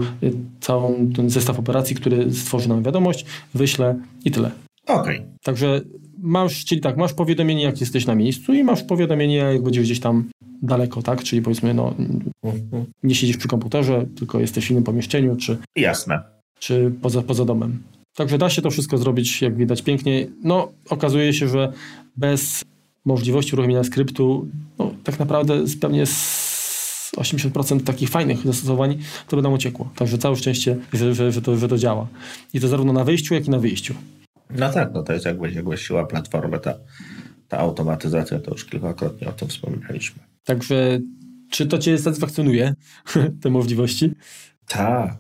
całą ten zestaw operacji, który stworzy nam wiadomość, wyśle i tyle. Okej. Okay. Także masz, czyli tak, masz powiadomienie, jak jesteś na miejscu i masz powiadomienie, jak będziesz gdzieś tam daleko, tak? Czyli powiedzmy, no, nie siedzisz przy komputerze, tylko jesteś w innym pomieszczeniu, czy, Jasne. czy poza, poza domem. Także da się to wszystko zrobić, jak widać, pięknie. No, okazuje się, że bez możliwości uruchomienia skryptu, no, tak naprawdę pewnie z 80% takich fajnych zastosowań to będą uciekło. Także całe szczęście, że, że, że, to, że to działa. I to zarówno na wejściu, jak i na wyjściu. No tak, no to jest jakby, jakby siła platformy, ta, ta automatyzacja, to już kilkakrotnie o tym wspominaliśmy. Także czy to Cię satysfakcjonuje, te możliwości? Tak,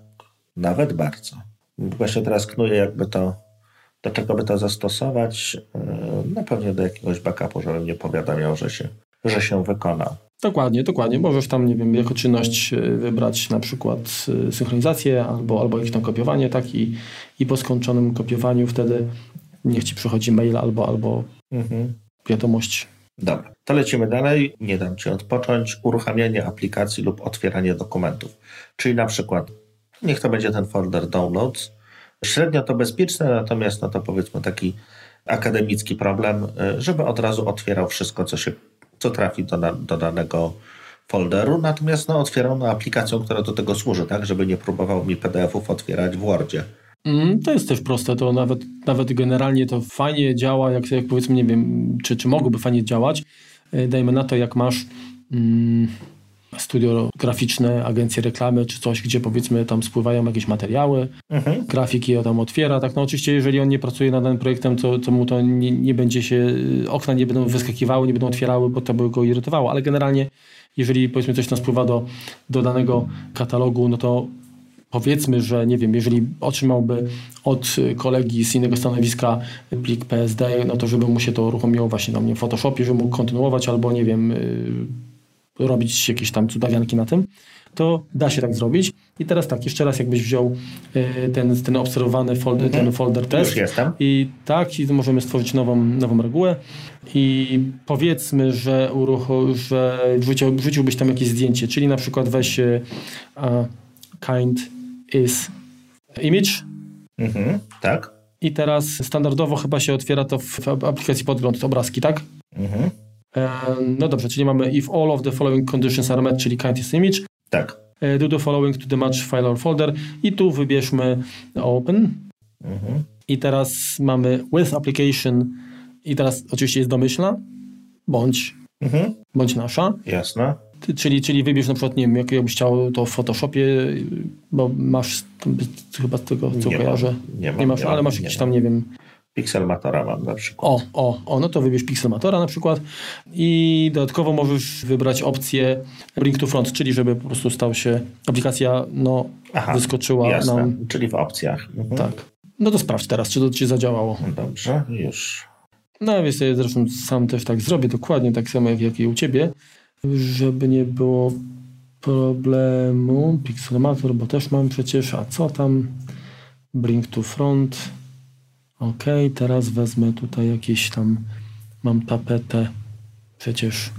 nawet bardzo. Właśnie teraz knuję, jakby to, do czego by to zastosować. No pewnie do jakiegoś backupu, żeby mnie powiadamiał, że się, że się wykona. Dokładnie, dokładnie. Możesz tam, nie wiem, jako czynność e, wybrać na przykład e, synchronizację albo, albo jakieś tam kopiowanie, tak? I, i po skończonym kopiowaniu wtedy niech Ci przychodzi mail albo, albo mhm. wiadomość Dobra, to lecimy dalej. Nie dam Ci odpocząć. Uruchamianie aplikacji lub otwieranie dokumentów. Czyli na przykład, niech to będzie ten folder downloads. Średnio to bezpieczne, natomiast no to powiedzmy taki akademicki problem, y, żeby od razu otwierał wszystko, co, się, co trafi do, do danego folderu, natomiast no, otwierał na aplikacją, która do tego służy, tak, żeby nie próbował mi PDF-ów otwierać w Wordzie. Mm, to jest też proste, to nawet, nawet generalnie to fajnie działa, jak, jak powiedzmy, nie wiem, czy, czy mogłoby fajnie działać. Y, dajmy na to, jak masz mm, studio graficzne, agencje reklamy, czy coś, gdzie powiedzmy tam spływają jakieś materiały, mhm. grafiki on tam otwiera, tak, no oczywiście jeżeli on nie pracuje nad danym projektem, to, to mu to nie, nie będzie się, y, okna nie będą wyskakiwały, nie będą otwierały, bo to by go irytowało, ale generalnie jeżeli powiedzmy coś tam spływa do, do danego katalogu, no to powiedzmy, że nie wiem, jeżeli otrzymałby od kolegi z innego stanowiska plik PSD, no to żeby mu się to uruchomiło właśnie tam nie w Photoshopie, żeby mógł kontynuować albo nie wiem, y, robić jakieś tam cudawianki na tym, to da się tak zrobić. I teraz tak, jeszcze raz jakbyś wziął y, ten, ten obserwowany folder, mhm. ten folder test. I tak, i możemy stworzyć nową, nową regułę i powiedzmy, że, urucho, że wrzucił, wrzuciłbyś tam jakieś zdjęcie, czyli na przykład weź uh, kind is image. Mhm, tak. I teraz standardowo chyba się otwiera to w aplikacji podgląd, obrazki, tak? Mhm. No dobrze, czyli mamy if all of the following conditions are met, czyli kind is image. Tak. E, do the following to the match file or folder i tu wybierzmy open. Mhm. I teraz mamy with application i teraz oczywiście jest domyślna bądź, mhm. bądź nasza. Jasne. Czyli, czyli wybierz na przykład, nie wiem, jak jakbyś chciał to w Photoshopie, bo masz chyba z tego, co nie kojarzę. Mam, nie, mam, nie masz, nie ale masz jakiś tam, nie wiem. Pixelmatora mam na przykład. O, o, o, no to wybierz Pixelmatora na przykład i dodatkowo możesz wybrać opcję Bring to Front, czyli żeby po prostu stał się, aplikacja no, Aha, wyskoczyła jasne, nam. czyli w opcjach. Mhm. Tak. No to sprawdź teraz, czy to Ci zadziałało. Dobrze, już. No więc ja zresztą sam też tak zrobię, dokładnie tak samo jak, jak i u Ciebie żeby nie było problemu. Pixelmator, bo też mam przecież, a co tam? Bring to front. Ok, teraz wezmę tutaj jakieś tam, mam tapetę, przecież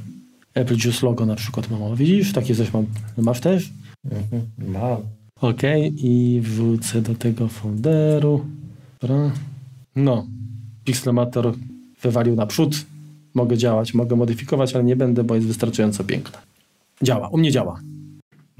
Apple Juice logo na przykład mam, widzisz? Takie coś mam. Masz też? Mhm, mam. Ok, i wrzucę do tego folderu. Dobra. No, Pixelmator wywalił naprzód, mogę działać, mogę modyfikować, ale nie będę, bo jest wystarczająco piękne. Działa, u mnie działa.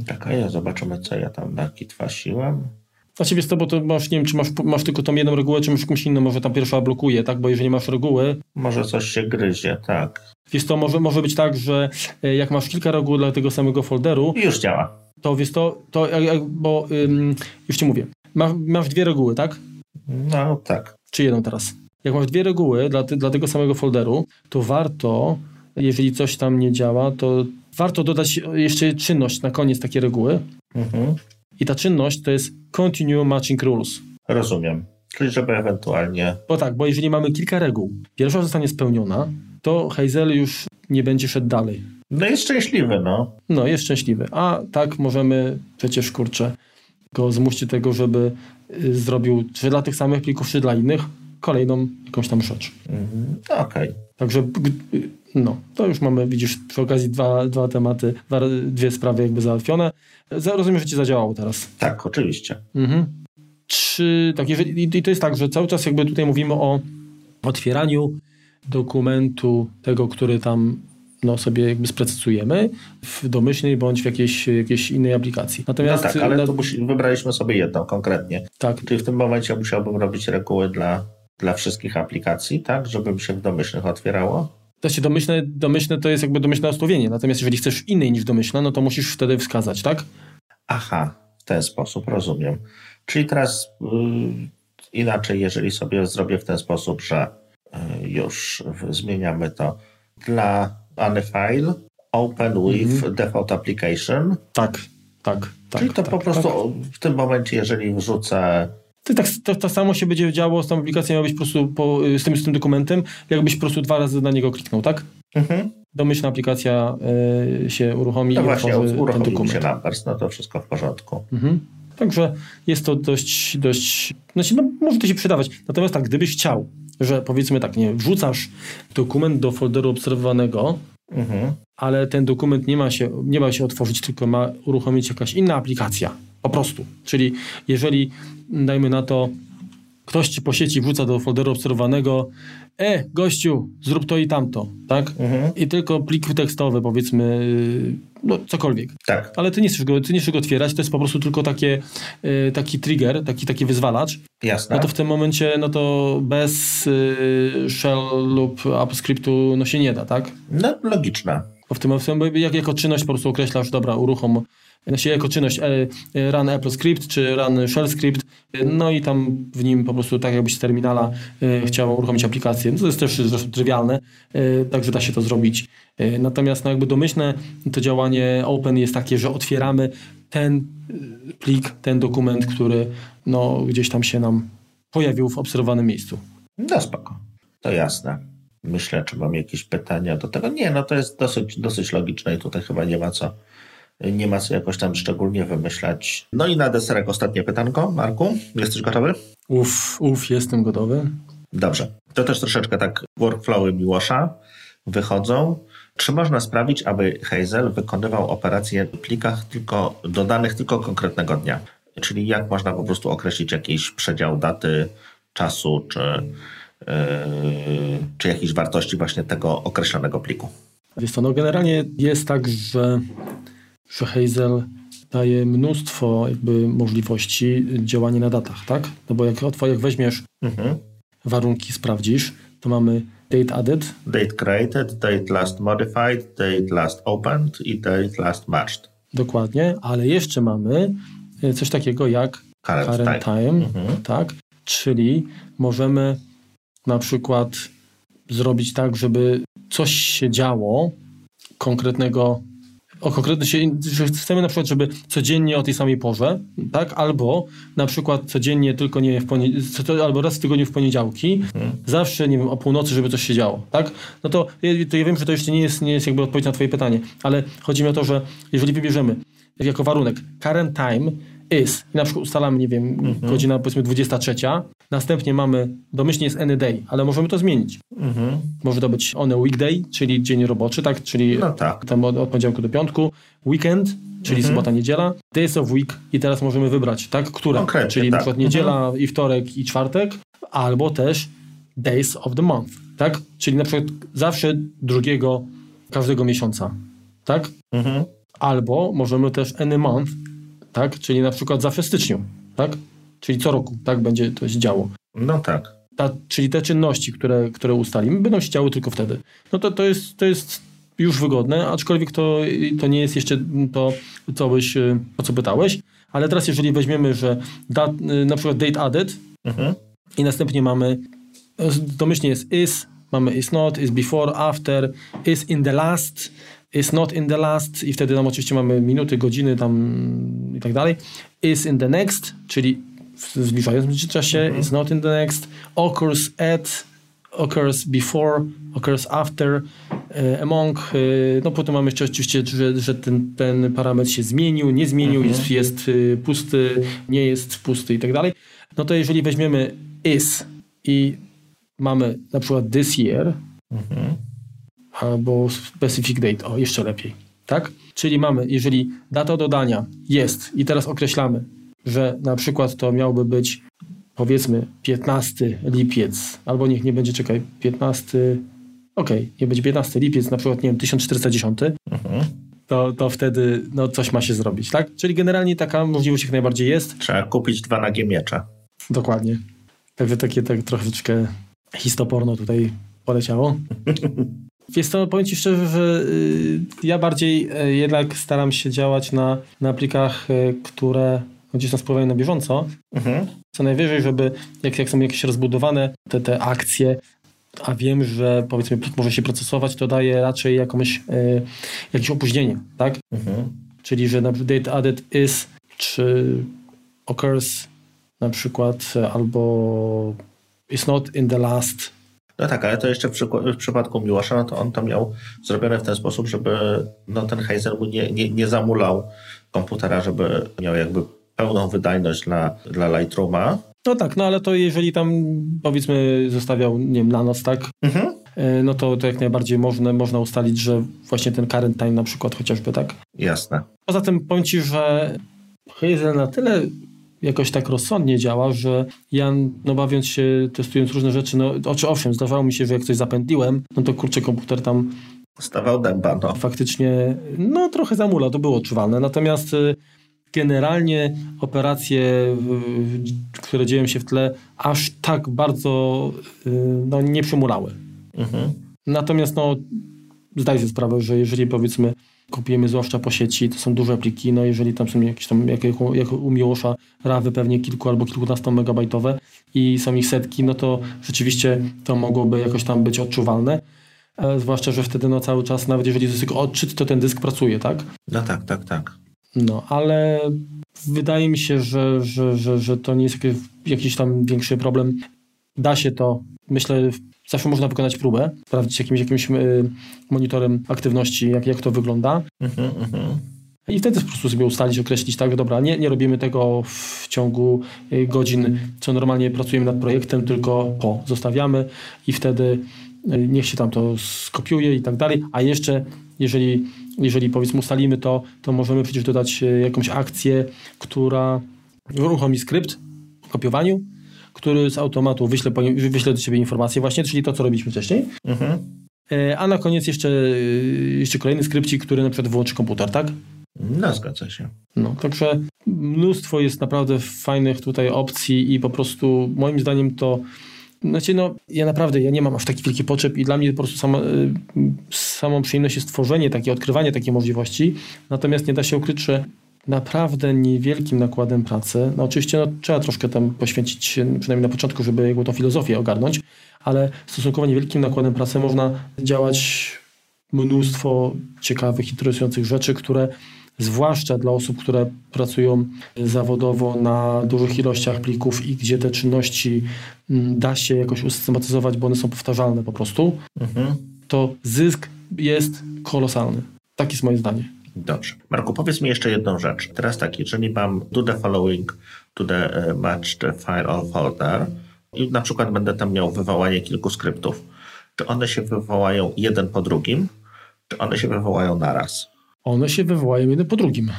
Tak, a ja zobaczymy, co ja tam nakitwasiłem. Właściwie z tobą to masz, nie wiem, czy masz, masz tylko tą jedną regułę, czy masz jakąś inną, może tam pierwsza blokuje, tak? Bo jeżeli masz reguły... Może coś się gryzie, tak. Wiesz to, może, może być tak, że e, jak masz kilka reguł dla tego samego folderu... Już działa. To wiesz to, to bo ym, już ci mówię, masz, masz dwie reguły, tak? No, tak. Czy jedną teraz? Jak masz dwie reguły dla, dla tego samego folderu, to warto, jeżeli coś tam nie działa, to warto dodać jeszcze czynność na koniec takiej reguły. Mhm. I ta czynność to jest Continue Matching Rules. Rozumiem. Czyli żeby ewentualnie... Bo tak, bo jeżeli mamy kilka reguł, pierwsza zostanie spełniona, to Hazel już nie będzie szedł dalej. No jest szczęśliwy, no. No, jest szczęśliwy. A tak możemy przecież, kurczę, go zmusić tego, żeby y, zrobił czy dla tych samych plików, czy dla innych, kolejną jakąś tam rzecz. Mhm. Okej. Okay. Także no, to już mamy, widzisz, przy okazji dwa, dwa tematy, dwa, dwie sprawy jakby załatwione. Rozumiem, że ci zadziałało teraz. Tak, oczywiście. Mhm. Czy, tak, jeżeli, i to jest tak, że cały czas jakby tutaj mówimy o otwieraniu dokumentu tego, który tam no, sobie jakby sprecyzujemy w domyślnej bądź w jakiejś, jakiejś innej aplikacji. Natomiast, no tak, ale na... to musi, wybraliśmy sobie jedną konkretnie. Tak. Czyli w tym momencie musiałbym robić reguły dla dla wszystkich aplikacji, tak, żeby mi się w domyślnych otwierało? Znaczy domyślne, domyślne to jest jakby domyślne osłowienie, natomiast jeżeli chcesz innej niż domyślne, no to musisz wtedy wskazać, tak? Aha, w ten sposób, rozumiem. Czyli teraz yy, inaczej, jeżeli sobie zrobię w ten sposób, że yy, już zmieniamy to dla file open with mhm. default application. Tak, tak. tak Czyli to tak, po prostu tak. w tym momencie, jeżeli wrzucę to, tak, to, to, samo się będzie działo z tą aplikacją, jakbyś po prostu po, z, tym, z tym dokumentem, jakbyś po prostu dwa razy na niego kliknął, tak? Mhm. Domyślna aplikacja y, się uruchomi no i właśnie, ten dokument. się Numbers, no to wszystko w porządku. Mhm. Także jest to dość, dość, znaczy no może to się przydawać. Natomiast tak, gdybyś chciał, że powiedzmy tak, nie wrzucasz dokument do folderu obserwowanego, mhm. ale ten dokument nie ma, się, nie ma się otworzyć, tylko ma uruchomić jakaś inna aplikacja, po prostu. Czyli jeżeli, dajmy na to, ktoś ci po sieci wrzuca do folderu obserwowanego e, gościu, zrób to i tamto, tak? Mhm. I tylko plik tekstowy, powiedzmy, y, no cokolwiek. Tak. Ale ty nie chcesz go, ty nie chcesz go otwierać, to jest po prostu tylko takie, y, taki trigger, taki, taki wyzwalacz. Jasne. No to w tym momencie, no to bez y, shell lub AppScriptu no się nie da, tak? No, logiczne. Bo w tym, tym jak, jako czynność po prostu określasz, dobra, uruchom znaczy jako czynność e, e, run Apple Script czy run Shell Script, e, no i tam w nim po prostu tak jakbyś z terminala chciał uruchomić aplikację. No to jest też zresztą trywialne, także da się to zrobić. Natomiast no jakby domyślne to działanie open jest takie, że otwieramy ten plik, ten dokument, który no gdzieś tam się nam pojawił w obserwowanym miejscu. No spoko, to jasne. Myślę, czy mam jakieś pytania do tego. Nie, no to jest dosyć, dosyć logiczne i tutaj chyba nie ma co nie ma co jakoś tam szczególnie wymyślać. No i na deserek ostatnie pytanko. Marku, jesteś gotowy? Uf, uf, jestem gotowy. Dobrze. To też troszeczkę tak workflowy Miłosza wychodzą. Czy można sprawić, aby Hazel wykonywał operacje w plikach tylko dodanych tylko konkretnego dnia? Czyli jak można po prostu określić jakiś przedział daty, czasu, czy, yy, czy jakiejś wartości właśnie tego określonego pliku? Wiesz co, no generalnie jest tak, że Hazel daje mnóstwo jakby możliwości działania na datach, tak? No bo jak, jak weźmiesz mhm. warunki, sprawdzisz, to mamy date added. Date created, date last modified, date last opened i date last matched. Dokładnie, ale jeszcze mamy e, coś takiego jak current, current time, time mhm. tak? Czyli możemy na przykład zrobić tak, żeby coś się działo konkretnego o konkretny się, że chcemy na przykład, żeby codziennie o tej samej porze, tak, albo na przykład codziennie tylko nie w poniedziałki, albo raz w tygodniu w poniedziałki, mhm. zawsze, nie wiem, o północy, żeby coś się działo, tak, no to, to ja wiem, że to jeszcze nie jest, nie jest jakby odpowiedź na twoje pytanie, ale chodzi mi o to, że jeżeli wybierzemy jako warunek current time is, i na przykład ustalamy, nie wiem, mhm. godzina powiedzmy 23, następnie mamy, domyślnie jest any day, ale możemy to zmienić. Mhm. Może to być on a weekday, czyli dzień roboczy, tak, czyli no tak. Tam od, od poniedziałku do piątku, weekend, czyli mhm. sobota, niedziela, days of week i teraz możemy wybrać, tak, które, Konkretnie, czyli tak. na przykład niedziela mhm. i wtorek i czwartek, albo też days of the month, tak, czyli na przykład zawsze drugiego każdego miesiąca, tak, mhm. albo możemy też any month, tak? Czyli na przykład zawsze w styczniu, tak? Czyli co roku, tak? Będzie to się działo. No tak. Ta, czyli te czynności, które, które ustalimy, będą się działy tylko wtedy. No to, to, jest, to jest już wygodne, aczkolwiek to, to nie jest jeszcze to, co byś, o co pytałeś. Ale teraz jeżeli weźmiemy, że dat, na przykład date added mhm. i następnie mamy, domyślnie jest is, mamy is not, is before, after, is in the last, is not in the last i wtedy tam oczywiście mamy minuty, godziny tam i tak dalej. Is in the next, czyli w zbliżającym czasie, mm -hmm. is not in the next, occurs at, occurs before, occurs after, e, among, e, no potem mamy jeszcze oczywiście, że, że ten, ten parametr się zmienił, nie zmienił, mm -hmm. jest, jest e, pusty, nie jest pusty i tak dalej. No to jeżeli weźmiemy is i mamy na przykład this year, mm -hmm albo specific date, o jeszcze lepiej, tak? Czyli mamy, jeżeli data dodania jest i teraz określamy, że na przykład to miałby być powiedzmy 15 lipiec, albo niech nie będzie, czekaj, 15, okej, okay, nie będzie 15 lipiec, na przykład, nie wiem, 1410, mhm. to, to wtedy no, coś ma się zrobić, tak? Czyli generalnie taka możliwość jak najbardziej jest. Trzeba kupić dwa nagie miecze. Dokładnie. Także takie tak troszeczkę histoporno tutaj poleciało. Wiesz co, powiem Ci szczerze, że y, ja bardziej y, jednak staram się działać na, na aplikach, y, które gdzieś tam spływają na bieżąco. Mhm. Co najwyżej, żeby jak, jak są jakieś rozbudowane te, te akcje, a wiem, że powiedzmy plik może się procesować, to daje raczej jakąś, jakieś opóźnienie, tak? Mhm. Czyli, że na date added is, czy occurs na przykład, albo is not in the last no tak, ale to jeszcze w, w, przypadku Miłosza, no to on to miał zrobione w ten sposób, żeby no, ten Heiser mu nie, nie, nie zamulał komputera, żeby miał jakby pełną wydajność dla, dla Lightrooma. No tak, no ale to jeżeli tam powiedzmy zostawiał, nie wiem, na noc, tak? Mhm. E, no to, to jak najbardziej można, można ustalić, że właśnie ten current time na przykład chociażby, tak? Jasne. Poza tym powiem Ci, że Hazel na tyle jakoś tak rozsądnie działa, że ja, no bawiąc się, testując różne rzeczy, no oczy, owszem, zdarzało mi się, że jak coś zapędliłem, no to kurczę, komputer tam Stawał dęba, no. Faktycznie, no trochę zamula, to było odczuwalne. Natomiast y, generalnie operacje, które dzieją się w tle, aż tak bardzo y, no, nie przemulały. Mhm. Natomiast no, zdaję sobie sprawę, że jeżeli powiedzmy kupujemy zwłaszcza po sieci, to są duże pliki, no jeżeli tam są jakieś tam, jak, jak u Miłosza, rawy pewnie kilku albo kilkunasto megabajtowe i są ich setki, no to rzeczywiście to mogłoby jakoś tam być odczuwalne. E, zwłaszcza, że wtedy no cały czas, nawet jeżeli jest tylko odczyt, to ten dysk pracuje, tak? No tak, tak, tak. No, ale wydaje mi się, że, że, że, że to nie jest jakiś tam większy problem. Da się to, myślę, zawsze można wykonać próbę, sprawdzić jakimś, jakimś y, monitorem aktywności, jak, jak to wygląda. Mhm, mhm. I wtedy po prostu sobie ustalić, określić, tak, dobra, nie, nie robimy tego w ciągu y, godzin, co normalnie pracujemy nad projektem, tylko po, zostawiamy i wtedy y, niech się tam to skopiuje i tak dalej, a jeszcze jeżeli, jeżeli powiedzmy ustalimy to, to możemy przecież dodać jakąś akcję, która uruchomi skrypt o kopiowaniu, który z automatu wyśle, wyśle do Ciebie informację właśnie, czyli to, co robiliśmy wcześniej. Mhm. E, a na koniec jeszcze, e, jeszcze kolejny skrypcik, który na przykład wyłączy komputer, tak? No, zgadza się. No, także mnóstwo jest naprawdę fajnych tutaj opcji i po prostu moim zdaniem to znaczy, no, ja naprawdę ja nie mam aż taki wielki potrzeb i dla mnie po prostu sama, y, samą przyjemność jest tworzenie takie, odkrywanie takiej możliwości. Natomiast nie da się ukryć, że naprawdę niewielkim nakładem pracy. No oczywiście no, trzeba troszkę tam poświęcić, przynajmniej na początku, żeby jakby tą filozofię ogarnąć, ale stosunkowo niewielkim nakładem pracy można działać mnóstwo ciekawych, interesujących rzeczy, które zwłaszcza dla osób, które pracują zawodowo na dużych ilościach plików i gdzie te czynności mm, da się jakoś usystematyzować, bo one są powtarzalne po prostu, mhm. to zysk jest kolosalny. Tak jest moje zdanie. Dobrze. Marku, powiedz mi jeszcze jedną rzecz. Teraz tak, jeżeli mam do the following to the uh, match the file or folder i na przykład będę tam miał wywołanie kilku skryptów, czy one się wywołają jeden po drugim, czy one się wywołają naraz? One się wywołają jeden po drugim.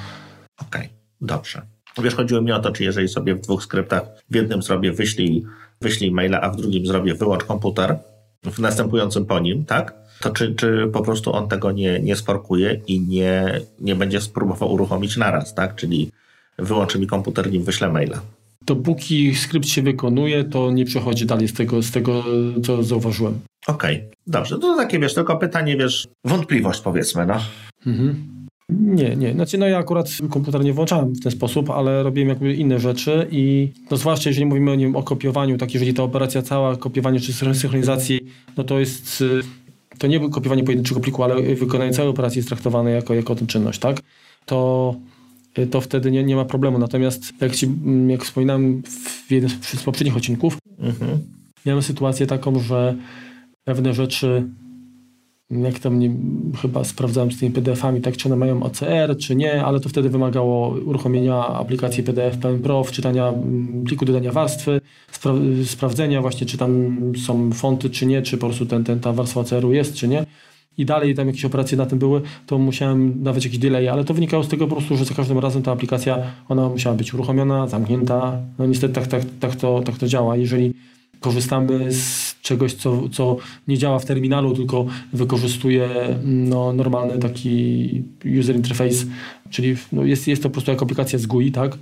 Okej, okay, dobrze. Wiesz, chodziło mi o to, czy jeżeli sobie w dwóch skryptach w jednym zrobię wyślij, wyślij maila, a w drugim zrobię wyłącz komputer, w następującym po nim, tak? to czy, czy po prostu on tego nie, nie sporkuje i nie, nie będzie spróbował uruchomić naraz, tak? Czyli wyłączy mi komputer, nim wyślę maila. Dopóki skrypt się wykonuje, to nie przechodzi dalej z tego, z tego co zauważyłem. Okej, okay. dobrze. To takie, wiesz, tylko pytanie, wiesz, wątpliwość powiedzmy, no. Mhm. Nie, nie. Znaczy, no ja akurat komputer nie włączałem w ten sposób, ale robiłem jakby inne rzeczy i no zwłaszcza jeżeli mówimy o nim o kopiowaniu, tak jeżeli ta operacja cała, kopiowanie czy synchronizacji, no to jest y, to nie kopiowanie pojedynczego pliku, ale wykonanie całej operacji jest traktowane jako, jako tę czynność, tak? To, to wtedy nie, nie ma problemu. Natomiast jak, ci, jak wspominałem w jednym z poprzednich odcinków, mhm. miałem sytuację taką, że pewne rzeczy jak tam nie, chyba sprawdzałem z tymi PDF-ami, tak, czy one mają OCR, czy nie, ale to wtedy wymagało uruchomienia aplikacji PDF PM Pro, wczytania mm, pliku dodania warstwy, spra sprawdzenia właśnie, czy tam są fonty, czy nie, czy po prostu ten, ten, ta warstwa OCR-u jest, czy nie. I dalej tam jakieś operacje na tym były, to musiałem dawać jakiś delay, ale to wynikało z tego po prostu, że za każdym razem ta aplikacja, ona musiała być uruchomiona, zamknięta. No niestety tak, tak, tak, to, tak to działa. Jeżeli korzystamy z czegoś, co, co nie działa w terminalu, tylko wykorzystuje no, normalny taki user interface, czyli no, jest, jest to po prostu jak aplikacja z GUI, tak,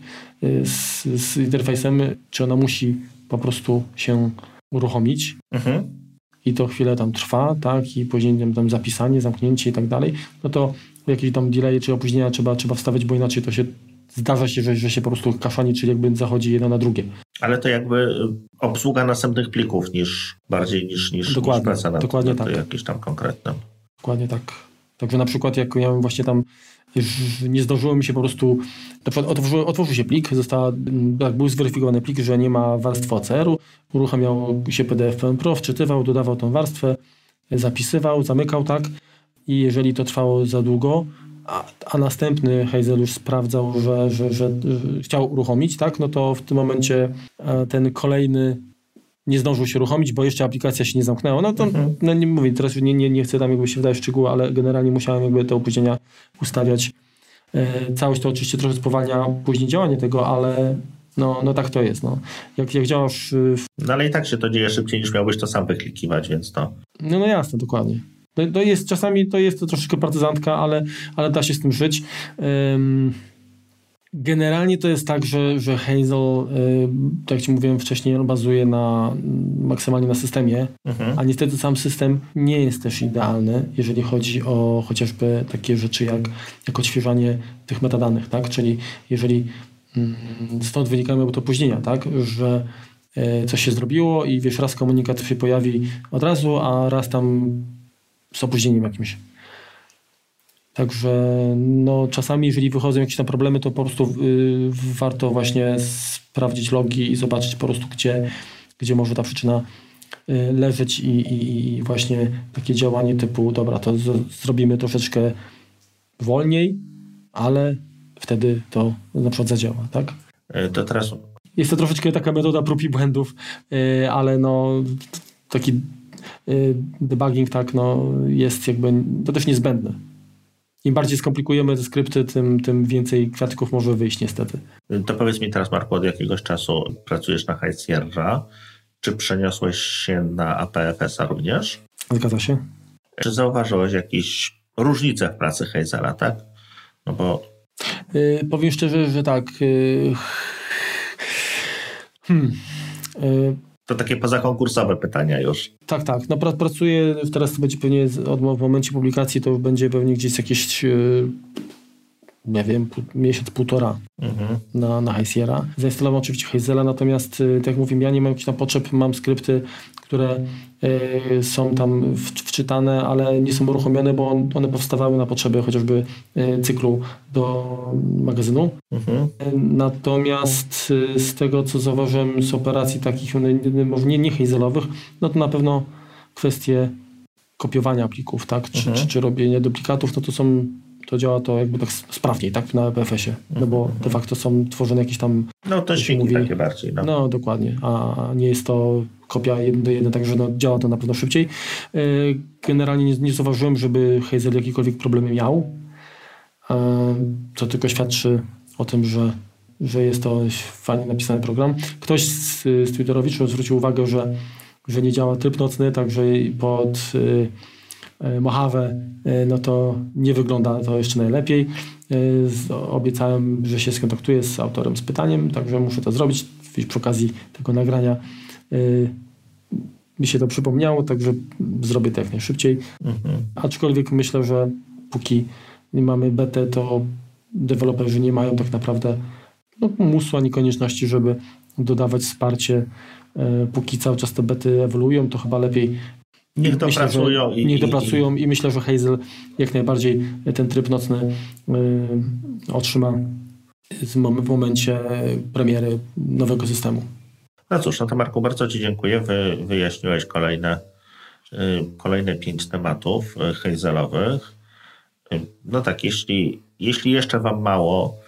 z, z interfejsem, czy ona musi po prostu się uruchomić. Mhm. I to chwilę tam trwa, tak, i później tam zapisanie, zamknięcie i tak dalej, no to jakieś tam delay czy opóźnienia trzeba, trzeba wstawić, bo inaczej to się zdarza się, że, że się po prostu kaszani, czyli jakby zachodzi jedno na drugie. Ale to jakby y, obsługa następnych plików niż bardziej niż, niż, dokładnie, niż praca nad, dokładnie nad tak. jakimś tam konkretnym. Dokładnie tak. Także na przykład jak ja właśnie tam nie zdążyło mi się po prostu, otworzył, otworzył się plik, została, był zweryfikowany plik, że nie ma warstwy OCR-u, uruchamiał się PDF PM Pro, wczytywał, dodawał tą warstwę, zapisywał, zamykał, tak? I jeżeli to trwało za długo, a, a następny Hazel już sprawdzał, że, że, że, że, chciał uruchomić, tak, no to w tym momencie e, ten kolejny nie zdążył się uruchomić, bo jeszcze aplikacja się nie zamknęła. No to mhm. no nie mówię, teraz nie, nie, nie chcę tam jakby się wdać w szczegóły, ale generalnie musiałem jakby te opóźnienia ustawiać. E, całość to oczywiście trochę spowalnia później działanie tego, ale No, no tak to jest. No. Jak, jak działasz... W... No ale i tak się to dzieje szybciej niż miałbyś to sam wyklikiwać, więc to... No, no jasne, dokładnie. To, to jest, czasami to jest to troszeczkę partyzantka, ale, ale da się z tym żyć. Um, Generalnie to jest tak, że, że Hazel, tak jak Ci mówiłem wcześniej, on bazuje na, maksymalnie na systemie, mhm. a niestety sam system nie jest też idealny, jeżeli chodzi o chociażby takie rzeczy jak, jak odświeżanie tych metadanych, tak? Czyli jeżeli mm, stąd wynikają to opóźnienia, tak? Że e, coś się zrobiło i wiesz, raz komunikat się pojawi od razu, a raz tam z opóźnieniem jakimś. Także no, czasami, jeżeli wychodzą jakieś tam problemy, to po prostu y, warto właśnie sprawdzić logi i zobaczyć po prostu, gdzie, gdzie może ta przyczyna y, leżeć i, i, i, właśnie takie działanie typu, dobra, to z, zrobimy troszeczkę wolniej, ale wtedy to na przykład zadziała, tak? E, to teraz... Jest to troszeczkę taka metoda prób i błędów, y, ale no taki debugging tak, no jest jakby, to też niezbędne im bardziej skomplikujemy te skrypty, tym, tym więcej kwiatków może wyjść niestety. To powiedz mi teraz, Marku, od jakiegoś czasu pracujesz na High Sierra. Czy przeniosłeś się na APFS-a również? Zgadza się. Czy zauważyłeś jakieś różnice w pracy Hazela, tak? No bo... Yy, powiem szczerze, że tak. Yy, hmm. Yy, to takie pozakonkursowe pytania już. Tak, tak. No, pracuję, teraz to będzie pewnie od, w momencie publikacji to będzie pewnie gdzieś jakieś e, nie wiem, miesiąc, półtora mhm. na, na High. Zainstalowałem oczywiście Hazela, natomiast e, tak jak mówię, ja nie mam jakichś tam potrzeb, mam skrypty, które y, są tam w, wczytane, ale nie są uruchomione, bo on, one powstawały na potrzeby chociażby y, cyklu do magazynu. Mhm. Natomiast y, z tego, co zauważyłem z operacji takich, może nie, nie Hazelowych, no to na pewno kwestie kopiowania plików, tak, czy, mhm. czy, czy robienie duplikatów, no to są to działa to jakby tak sprawniej, tak, na BFS-ie, no bo de facto są tworzone jakieś tam... No to świnki mówi, takie bardziej. No. no dokładnie, a nie jest to kopia jeden do jeden, także no, działa to na pewno szybciej. E, generalnie nie, nie zauważyłem, żeby Hazel jakiekolwiek problemy miał, e, co tylko świadczy o tym, że, że jest to fajnie napisany program. Ktoś z, z Twitterowiczów zwrócił uwagę, że, że nie działa tryb nocny, także pod e, Mojave, no to nie wygląda to jeszcze najlepiej. Obiecałem, że się skontaktuję z autorem z pytaniem, także muszę to zrobić przy okazji tego nagrania mi się to przypomniało, także zrobię to jak najszybciej. Mhm. Aczkolwiek myślę, że póki nie mamy betę, to deweloperzy nie mają tak naprawdę no, musu ani konieczności, żeby dodawać wsparcie. Póki cały czas te bety ewoluują, to chyba lepiej Niech dopracują. Myślę, i, niech dopracują i, i, myślę, że Hazel jak najbardziej ten tryb nocny y, otrzyma w momencie premiery nowego systemu. No cóż, no to Marku, bardzo Ci dziękuję. Wy, wyjaśniłeś kolejne, y, kolejne pięć tematów hejzelowych. Y, no tak, jeśli, jeśli jeszcze Wam mało,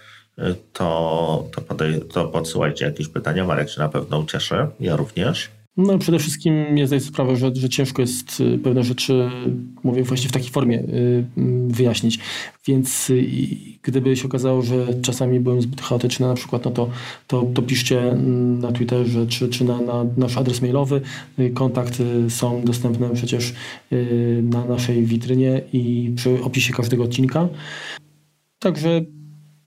to, to, podej, to podsyłajcie jakieś pytania. Marek się na pewno ucieszy, ja również. No przede wszystkim ja zdaję sobie sprawę, że, że ciężko jest y, pewne rzeczy, mówię właśnie w takiej formie y, mm, wyjaśnić. Więc y, gdyby się okazało, że czasami byłem zbyt chaotyczny na przykład, no to, to, to piszcie mm, na Twitterze czy, czy na, na nasz adres mailowy. Kontakty są dostępne przecież na naszej witrynie i przy opisie każdego odcinka. Także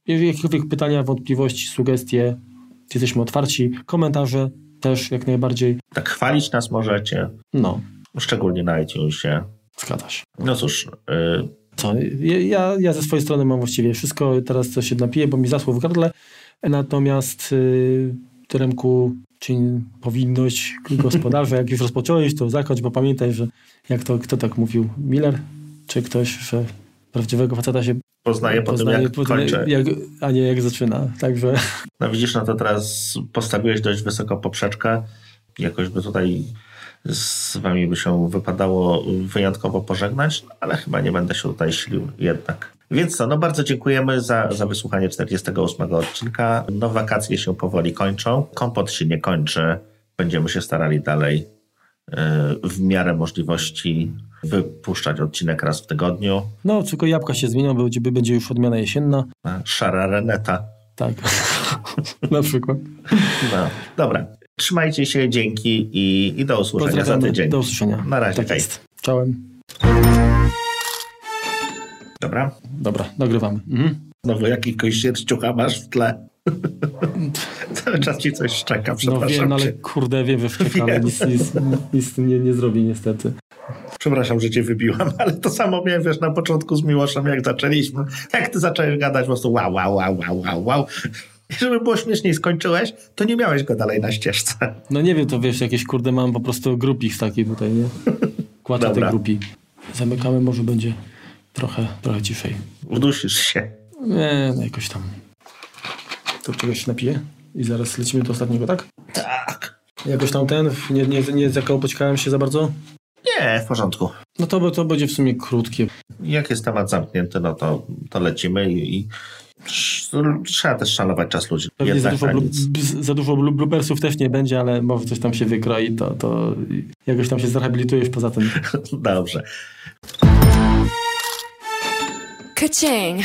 jeżeli jakiekolwiek pytania, wątpliwości, sugestie, jesteśmy otwarci. Komentarze też jak najbardziej. Tak chwalić nas możecie. No. Szczególnie na iTunesie. Zgadza się. No cóż. Y... Co? Ja, ja ze swojej strony mam właściwie wszystko. Teraz coś się napiję, bo mi zasło w gardle. Natomiast yy, Teremku, czyń powinność gospodarza. Jak już rozpocząłeś, to zakończ, bo pamiętaj, że jak to, kto tak mówił? Miller? Czy ktoś, że prawdziwego faceta się poznaje po tym, jak kończy. Jak, a nie jak zaczyna. Także... No widzisz, no to teraz postawiłeś dość wysoko poprzeczkę. Jakoś by tutaj z wami by się wypadało wyjątkowo pożegnać, ale chyba nie będę się tutaj silił jednak. Więc co, no bardzo dziękujemy za, za wysłuchanie 48 odcinka. No wakacje się powoli kończą. Kompot się nie kończy. Będziemy się starali dalej w miarę możliwości wypuszczać odcinek raz w tygodniu. No, tylko jabłka się zmienią, będzie, będzie już odmiana jesienna. Szara reneta. Tak. Na przykład. No, dobra. Trzymajcie się, dzięki i, i do usłyszenia za tydzień. Do usłyszenia. Na razie. Tak jest. Czołem. Dobra. Dobra, nagrywamy. Mhm. Znowu jakiegoś sierściucha masz w tle. Cały czas ci coś szczeka, przepraszam. No wiem, ale kurde, wiem, że szczeka, ale nic, nic, nic nie, nie zrobię niestety. Przepraszam, że cię wybiłam, ale to samo miałem, wiesz, na początku z Miłoszem, jak zaczęliśmy. Jak ty zacząłeś gadać, po prostu wow, wow, wow, wow, wow, wow. I żeby było śmieszniej skończyłeś, to nie miałeś go dalej na ścieżce. No nie wiem, to wiesz, jakieś kurde mam po prostu grupik taki tutaj, nie? Kładę te grupi. Zamykamy, może będzie trochę, trochę ciszej. Udusisz się. Nie, no jakoś tam. To czegoś się napije i zaraz lecimy do ostatniego, tak? Tak. Jakoś tam ten, nie, nie, nie zakołpoćkałem się za bardzo? Nie, w porządku. No to, to będzie w sumie krótkie. Jak jest temat zamknięty, no to, to lecimy i, i trzeba też szanować czas ludzi. Pewnie za dużo, za dużo bloopersów też nie będzie, ale może coś tam się wykroi, to, to jakoś tam się zrehabilitujesz poza tym. Dobrze. Ka-ching!